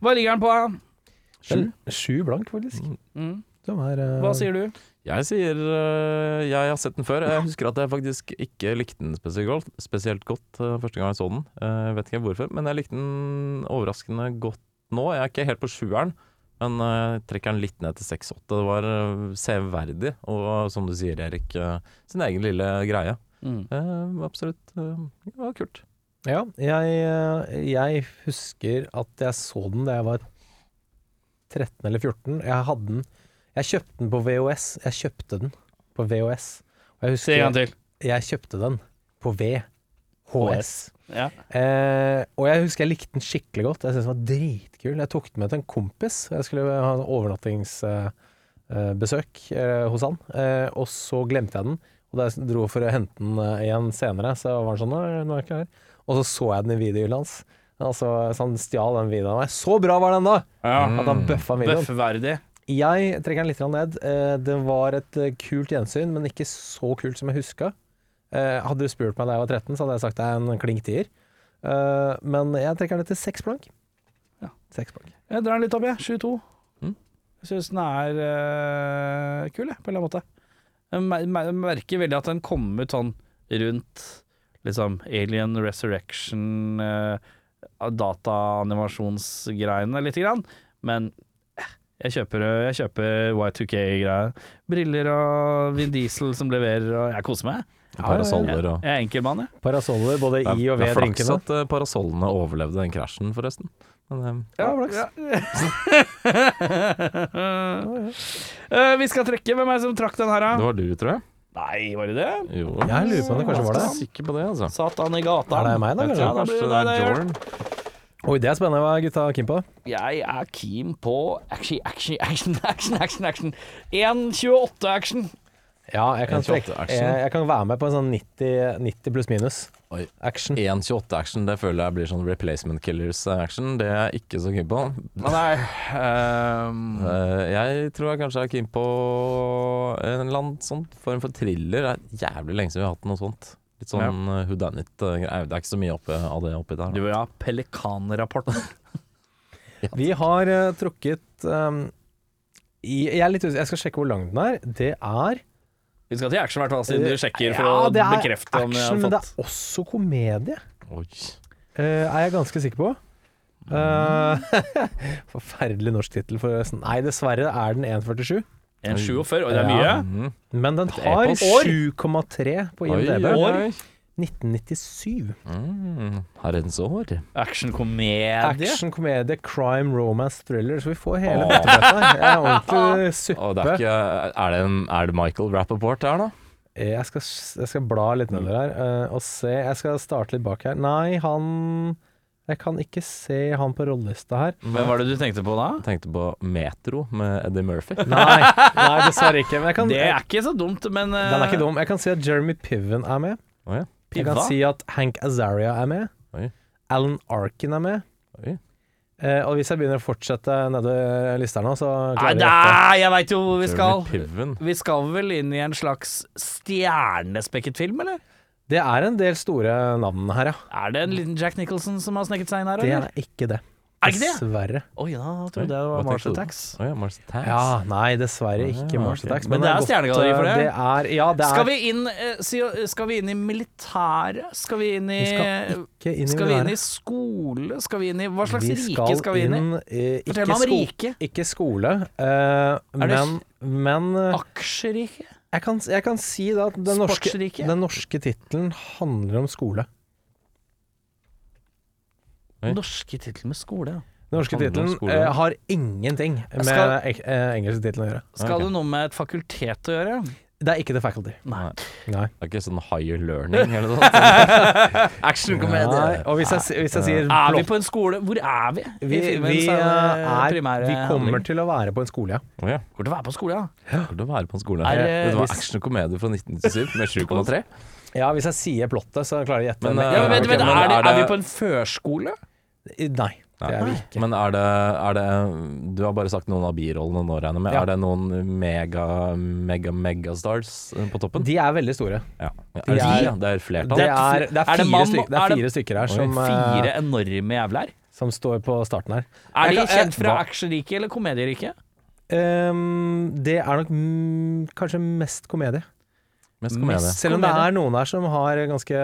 Hva ligger den på? Sju, sju blank, faktisk. Mm. Som er, uh... Hva sier du? Jeg sier uh, Jeg har sett den før. Jeg husker at jeg faktisk ikke likte den spesielt spesielt godt uh, første gang jeg så den. Eh, Jeg vet ikke hvorfor, men jeg likte den overraskende godt nå. Jeg er ikke helt på sjueren, Men eh, jeg trekker den litt ned til 6-8. Det var eh, severdig, og som du sier, Erik, eh, sin egen lille greie. Mm. Eh, absolutt. det var kult. Ja, jeg, jeg husker at jeg så den da jeg var 13 eller 14. Jeg hadde den Jeg kjøpte den på VHS. Jeg kjøpte den på VHS. Og jeg Se en gang til. jeg kjøpte den på VHS. Ja. Eh, og jeg husker jeg likte den skikkelig godt. Jeg syntes den var dritkul. Jeg tok den med til en kompis. Jeg skulle ha en overnattingsbesøk eh, hos han. Eh, og så glemte jeg den. Og da jeg dro for å hente den eh, igjen senere, så var han sånn Nå er jeg ikke her. Og så så jeg den i videohylla hans. Altså, så han stjal den videoen. av meg. Så bra var den da! Ja. At han bøffa videoen. Bøffverdig. Jeg trekker den litt ned. Eh, Det var et eh, kult gjensyn, men ikke så kult som jeg huska. Eh, Hadde du spurt meg da jeg var 13, så hadde jeg sagt det er en klink tier. Eh, Men jeg trekker den til seks blank. Ja. Seks blank. Jeg drar den litt opp, jeg. 22. Mm. Jeg syns den er eh, kul, jeg, på en eller annen måte. Jeg mer- mer- merker veldig at den kom ut sånn rundt liksom Alien Resurrection, uh, dataanimasjonsgreiene lite grann. Men jeg kjøper, jeg kjøper Y2K-greier. Briller og Vin Diesel som leverer, og jeg koser meg. Parasoller og Jeg er enkel mann, jeg. Parasoller både i og i og det ved er flaks at eh, parasollene overlevde den krasjen, forresten. Men, eh, Ja, flaks. uh, *laughs* vi skal trekke. Hvem er det som trakk den her, det var du, tror jeg. Nei, var det det? Jo. Jeg lurer på om det kanskje var det. Jeg er Sikker på det, altså. Satan i gata. Er det meg, da? Jeg kanskje? tror da kanskje det det er Jorn. Oi, det er spennende. Hva er gutta keen på? Jeg er keen på action, action, action, action, action. action 1.28-action. Ja, jeg kan, 1,28 trekke, action. jeg, jeg kan være med på en sånn 90, 90 pluss minus Oi. action. 1.28-action, det føler jeg blir sånn Replacement Killers-action. Det er jeg ikke så keen på. Nei ehm, Eh, jeg tror jeg kanskje er keen på en eller annen sånn form for thriller. Det er jævlig lenge siden vi har hatt noe sånt. Litt sånn ja. who done it-greier. Det er ikke så mye oppi, av det oppi der. Du Da. *laughs* ja, Pelikanrapporten. Vi har uh, trukket um, i, Jeg er litt usikker, jeg skal sjekke hvor lang den er. Det er Vi skal til action, i hvert fall, siden du sjekker for Ja, å bekrefte action, om jeg action, fått men det er også komedie. Oi. Uh, er jeg ganske sikker på. Uh, *laughs* forferdelig norsk tittel, forresten. Nei, dessverre er den 1,47. en 47, og det er mye. Ja. Men den har 7,3 på IMDb. oi, oi. 1997. Mm. Herrens år. Actionkomedie. Action, komedie, crime, romance, thriller. Så vi får hele her. Jeg er ordentlig *laughs* suppe. Det er, ikke, er, det en, er det Michael Rappaport her, da? Jeg skal, jeg skal bla litt nedover her uh, og se. Jeg skal starte litt bak her. Nei, han Jeg kan ikke se han på rollelista her. Hvem var det du tenkte på da? Jeg tenkte på Metro med Eddie Murphy. *laughs* Nei, nei dessverre ikke. Men jeg kan, Det er ikke så dumt, men uh... den er ikke dum. Jeg kan si at Jeremy Piven er med. Oh, ja. Jeg kan si at Hank Azaria er med. Oi. Alan Arkin er med. Oi. Eh, og hvis jeg begynner å fortsette nedover lista nå, så klarer Nei, da, jeg veit jo hvor vi skal. Vi skal vel inn i en slags stjernespekket film, eller? Det er en del store navn her, ja. Er det en liten Jack Nicholson som har sneket seg inn her, Det eller? er ikke det. Er ikke det? Dessverre. Oi, da trodde jeg det var hva Mars tenkte du? Attacks. Å ja, Mars Attacks. Ja, nei, dessverre ikke Ja, Mars ok. Attacks. Men det er stjernegalleri for eh, det. det er, ja, det er Skal vi inn eh, si- Skal vi inn i militæret? Skal vi inn i Vi skal ikke inn i Skal vi inn i militæret. skole? Skal vi inn i Hva slags rike skal vi inn i? eh, Fortell meg om sko rike. ikke skole, eh, det men, men eh, Aksjerike? jeg, kan, jeg kan si da at den norske, Sportsrike? den norske tittelen handler om skole. Oi. Norske titler med skole, ja. Den norske tittelen eh, har ingenting med Skal- eh, engelske tittelen å gjøre. Skal okay. det noe med et fakultet å gjøre? Det er ikke The Faculty. Nei. Nei. Det er ikke sånn higher learning eller noe sånt. *laughs* Actionkomedie. Og hvis jeg, hvis jeg sier Er vi på en skole? Hvor er vi? Vi, vi, er er, vi kommer handling. til å være på en skole, ja. Oh, ja. Kommer til å være på en skole, ja. å være på en skole. Er det- var actionkomedie fra 1997 med 7,3. Ja, Hvis jeg sier plottet, så klarer jeg å gjette. Men, med eh, ja men, en vent, gang. men er, det, er er vi på en førskole? Nei, det er vi ikke. Men er det, er det Du har bare sagt noen av birollene nå, regner jeg med. Ja. Er det noen mega, mega, megastars eh, på toppen? De er veldig store. Ja. Er De det, er- ja, det er flertall? Det er, det er, Er det fire, styk, er er fire stykker her som, Fire eh, enorme jævler? som står på starten her. Er de kjent fra actionriket eller komedierike? Um, det er nok mm, kanskje mest komedie. Mest komedie. Mest- Selv om det er noen her som har ganske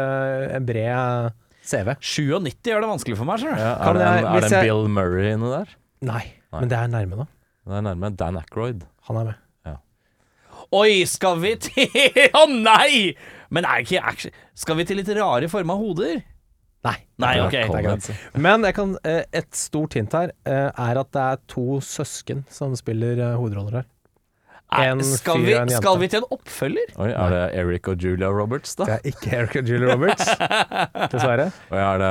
en bred CV. 97 gjør det vanskelig for meg. Ja, Kan er det en, jeg- er det en jeg- Bill Murray inne der? Nei, Nei. men det er nærme nå. Det er nærme Dan Ackroyd. Han er med. Oi, skal vi til *laughs* Å nei! Men er ikke action Skal vi til litt rare forma hoder? Nei. Nei, Det er ok. Men jeg kan, eh, et stort hint her eh, er at det er to søsken som spiller eh, hovedroller her. En skal, fyr vi, og en jente. skal vi til en oppfølger? Oi, er det Eric og Julia Roberts, da? Det er ikke Eric og Julia Roberts, *laughs* dessverre. Og er det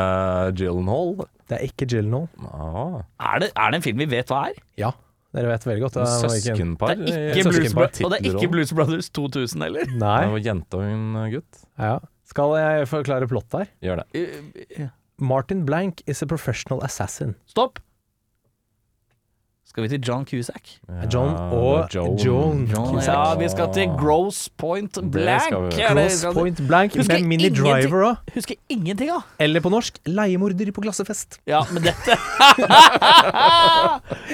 Gyllenhaal? Det er ikke Gyllenhaal. Ah, Er det, er det en film vi vet hva er? Ja, dere vet veldig godt. det søskenpar. Det er ikke Blues. Bro- og det er ikke Blues Brothers 2000 heller. Nei. Det var jente og en gutt. Ja. Skal jeg forklare plott her? Gjør det. Martin Blank is a professional assassin. Stopp. Skal vi til John Cusack? John og Joan. Joan. Ja, Cusack. vi skal til Gross Point Blank. Gross Point Blank Husker med Mini. Driver òg. Husker ingenting av. Eller på norsk leiemorder på glassefest. Ja, men dette *laughs*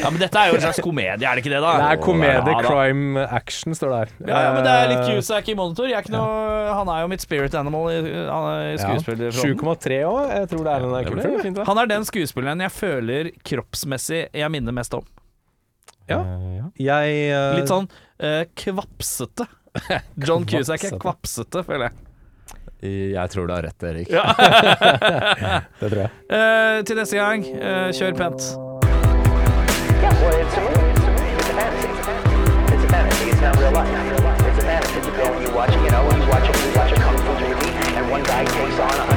Ja, men dette er jo en slags komedie, er det ikke det, da? Det er komedie, Ja, crime, action, står det her. Ja, ja, men det er litt Cusack i monitor. Jeg er ikke noe, han er jo mitt spirit animal i, han i skuespillerfronten. 7,3 òg. Jeg tror det er en Det ble kultfilm. fint, det. Han er den skuespilleren jeg føler kroppsmessig jeg minner mest om. Ja. Eh, ja. Jeg uh, Litt sånn uh, kvapsete. *laughs* John Cusack er kvapsete, føler jeg. Jeg tror du har rett, Erik. *laughs* Det tror jeg. Uh, til neste gang, uh, kjør pent. Yeah, well, it's a movie. It's a movie. It's a fantasy. It's a fantasy. It's not real life. It's a fantasy. You go and you watch, you know, you watch a, you watch a kung fu movie, and one guy takes on a